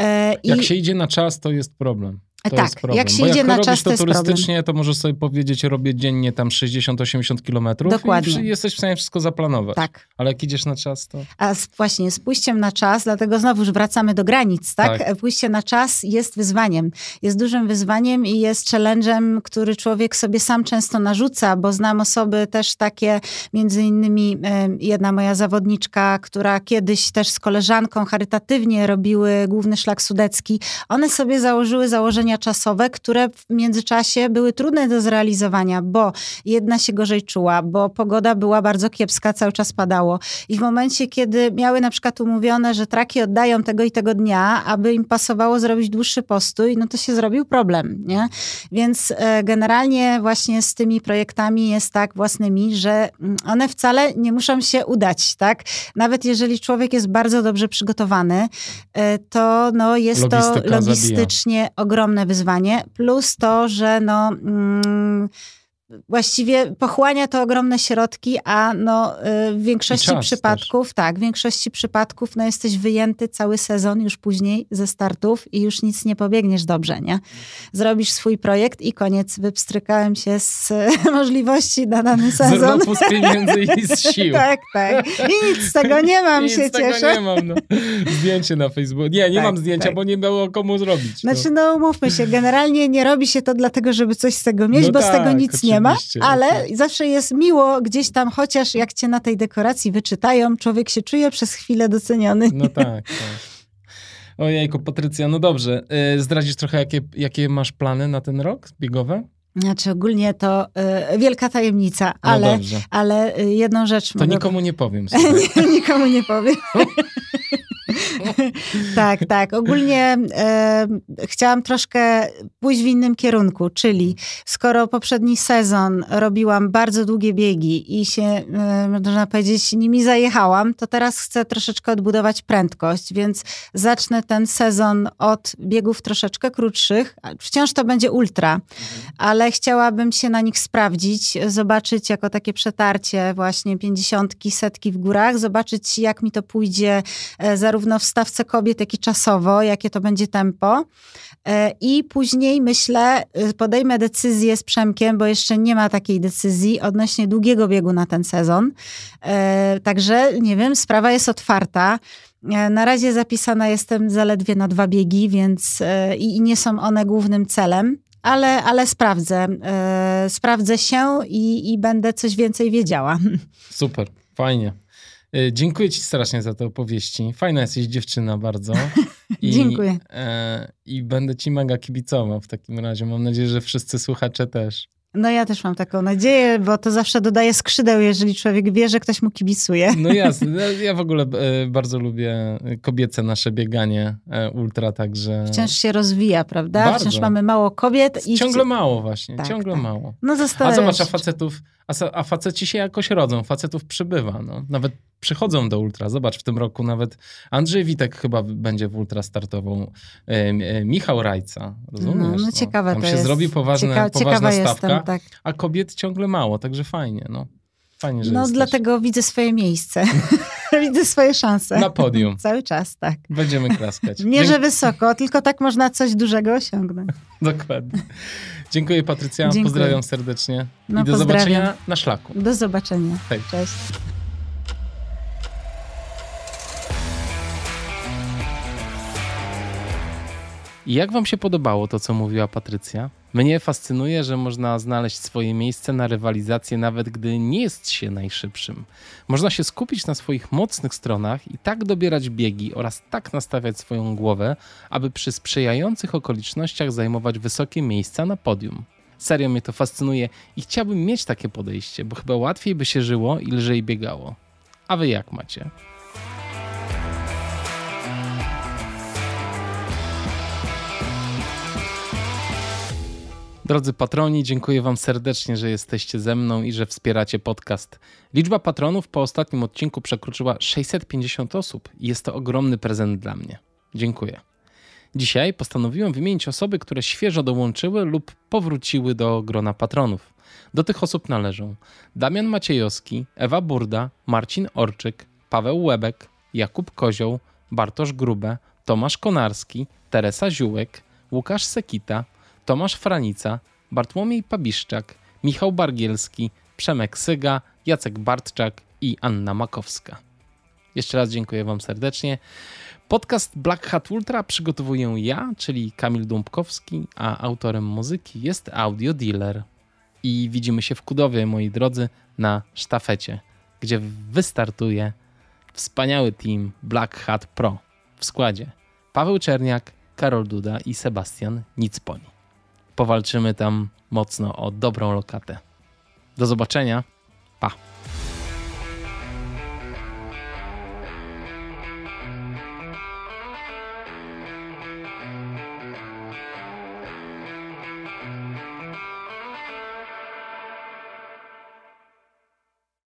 E, Jak i- się idzie na czas, to jest problem. To Tak, jest problem. jak się Bo idzie jak na czas, to to problem. turystycznie, to możesz sobie powiedzieć, robię dziennie tam 60-80 kilometrów Dokładnie. i jesteś w stanie wszystko zaplanować. Tak. Ale jak idziesz na czas, to... A z, właśnie z pójściem na czas, dlatego znowuż wracamy do granic, tak? Tak. Pójście na czas jest wyzwaniem. Jest dużym wyzwaniem i jest challenge'em, który człowiek sobie sam często narzuca, bo znam osoby też takie, między innymi jedna moja zawodniczka, która kiedyś też z koleżanką charytatywnie robiły główny szlak sudecki. One sobie założyły założenia czasowe, które w międzyczasie były trudne do zrealizowania, bo jedna się gorzej czuła, bo pogoda była bardzo kiepska, cały czas padało. I w momencie, kiedy miały na przykład umówione, że traki oddają tego i tego dnia, aby im pasowało zrobić dłuższy postój, no to się zrobił problem, nie? Więc e, generalnie właśnie z tymi projektami jest tak własnymi, że mm, one wcale nie muszą się udać, tak? Nawet jeżeli człowiek jest bardzo dobrze przygotowany, e, to no, jest Logistyka to logistycznie ogromne wyzwanie, plus to, że no... Mm, właściwie pochłania to ogromne środki, a no, y, w większości przypadków, też. tak, w większości przypadków no, jesteś wyjęty cały sezon już później ze startów i już nic nie pobiegniesz dobrze, nie? Zrobisz swój projekt i koniec. Wypstrykałem się z możliwości na dany sezon. Z z pieniędzy i z sił. tak, tak. I nic z tego nie mam, nic się tego cieszę. nie mam, no. Zdjęcie na Facebooku. Nie, nie tak, mam zdjęcia, tak. bo nie było komu zrobić. No. Znaczy, no umówmy się, generalnie nie robi się to dlatego, żeby coś z tego mieć, no bo tak, z tego nic oczywiście. Nie ma, ale zawsze jest miło gdzieś tam, chociaż jak cię na tej dekoracji wyczytają, człowiek się czuje przez chwilę doceniony. No tak, tak. Ojejku, Patrycja, no dobrze. Y, zdradzisz trochę, jakie, jakie masz plany na ten rok biegowe? Znaczy ogólnie to y, wielka tajemnica, no ale, ale y, jedną rzecz To mogę... nikomu nie powiem. nikomu nie powiem. tak, tak. Ogólnie e, chciałam troszkę pójść w innym kierunku, czyli skoro poprzedni sezon robiłam bardzo długie biegi i się, e, można powiedzieć, nimi zajechałam, to teraz chcę troszeczkę odbudować prędkość, więc zacznę ten sezon od biegów troszeczkę krótszych. Wciąż to będzie ultra, ale chciałabym się na nich sprawdzić, zobaczyć jako takie przetarcie właśnie pięćdziesiątki, setki w górach, zobaczyć jak mi to pójdzie e, zarówno w stawce kobiet, jak i czasowo, jakie to będzie tempo. E, I później myślę, y, podejmę decyzję z Przemkiem, bo jeszcze nie ma takiej decyzji odnośnie długiego biegu na ten sezon. E, także nie wiem, sprawa jest otwarta. E, na razie zapisana jestem zaledwie na dwa biegi, więc i nie są one głównym celem ale, ale sprawdzę. sprawdzę się i, i będę coś więcej wiedziała. Super, fajnie. E, dziękuję ci strasznie za te opowieści. Fajna jesteś dziewczyna bardzo. I, Dziękuję. E, I będę ci mega kibicował w takim razie. Mam nadzieję, że wszyscy słuchacze też. No ja też mam taką nadzieję, bo to zawsze dodaje skrzydeł, jeżeli człowiek wie, że ktoś mu kibicuje. No jasne. No, ja w ogóle e, bardzo lubię kobiece nasze bieganie e, ultra, także... Wciąż się rozwija, prawda? Bardzo. Wciąż mamy mało kobiet. i Ciągle mało właśnie, tak, ciągle tak. mało. No A zobacz, a facetów, a, a faceci się jakoś rodzą, facetów przybywa, no. Nawet przychodzą do ultra. Zobacz, w tym roku nawet Andrzej Witek chyba będzie w ultra startował. E, Michał Rajca, rozumiesz? No, no ciekawe Tam to się jest. zrobi poważne, Cieka poważna stawka, jestem, tak. a kobiet ciągle mało, także fajnie, no. Fajnie, że No jesteś. dlatego widzę swoje miejsce. widzę swoje szanse. Na podium. Cały czas, tak. Będziemy klaskać. Mierzę Dzięki... wysoko, tylko tak można coś dużego osiągnąć. Dokładnie. Dziękuję Patrycja, Dziękuję. pozdrawiam serdecznie no, i do pozdrawiam. zobaczenia na szlaku. Do zobaczenia. Hej. Cześć. I jak wam się podobało to, co mówiła Patrycja? Mnie fascynuje, że można znaleźć swoje miejsce na rywalizację, nawet gdy nie jest się najszybszym. Można się skupić na swoich mocnych stronach i tak dobierać biegi oraz tak nastawiać swoją głowę, aby przy sprzyjających okolicznościach zajmować wysokie miejsca na podium. Serio mnie to fascynuje i chciałbym mieć takie podejście, bo chyba łatwiej by się żyło i lżej biegało. A wy jak macie? Drodzy patroni, dziękuję Wam serdecznie, że jesteście ze mną i że wspieracie podcast. Liczba patronów po ostatnim odcinku przekroczyła 650 osób i jest to ogromny prezent dla mnie. Dziękuję. Dzisiaj postanowiłem wymienić osoby, które świeżo dołączyły lub powróciły do grona patronów. Do tych osób należą Damian Maciejowski, Ewa Burda, Marcin Orczyk, Paweł Łebek, Jakub Kozioł, Bartosz Grube, Tomasz Konarski, Teresa Ziółek, Łukasz Sekita, Tomasz Franica, Bartłomiej Pabiszczak, Michał Bargielski, Przemek Syga, Jacek Bartczak i Anna Makowska. Jeszcze raz dziękuję Wam serdecznie. Podcast Black Hat Ultra przygotowuję ja, czyli Kamil Dąbkowski, a autorem muzyki jest Audio Dealer. I widzimy się w Kudowie, moi drodzy, na sztafecie, gdzie wystartuje wspaniały team Black Hat Pro w składzie Paweł Czerniak, Karol Duda i Sebastian Nicponi powalczymy tam mocno o dobrą lokatę. Do zobaczenia. Pa.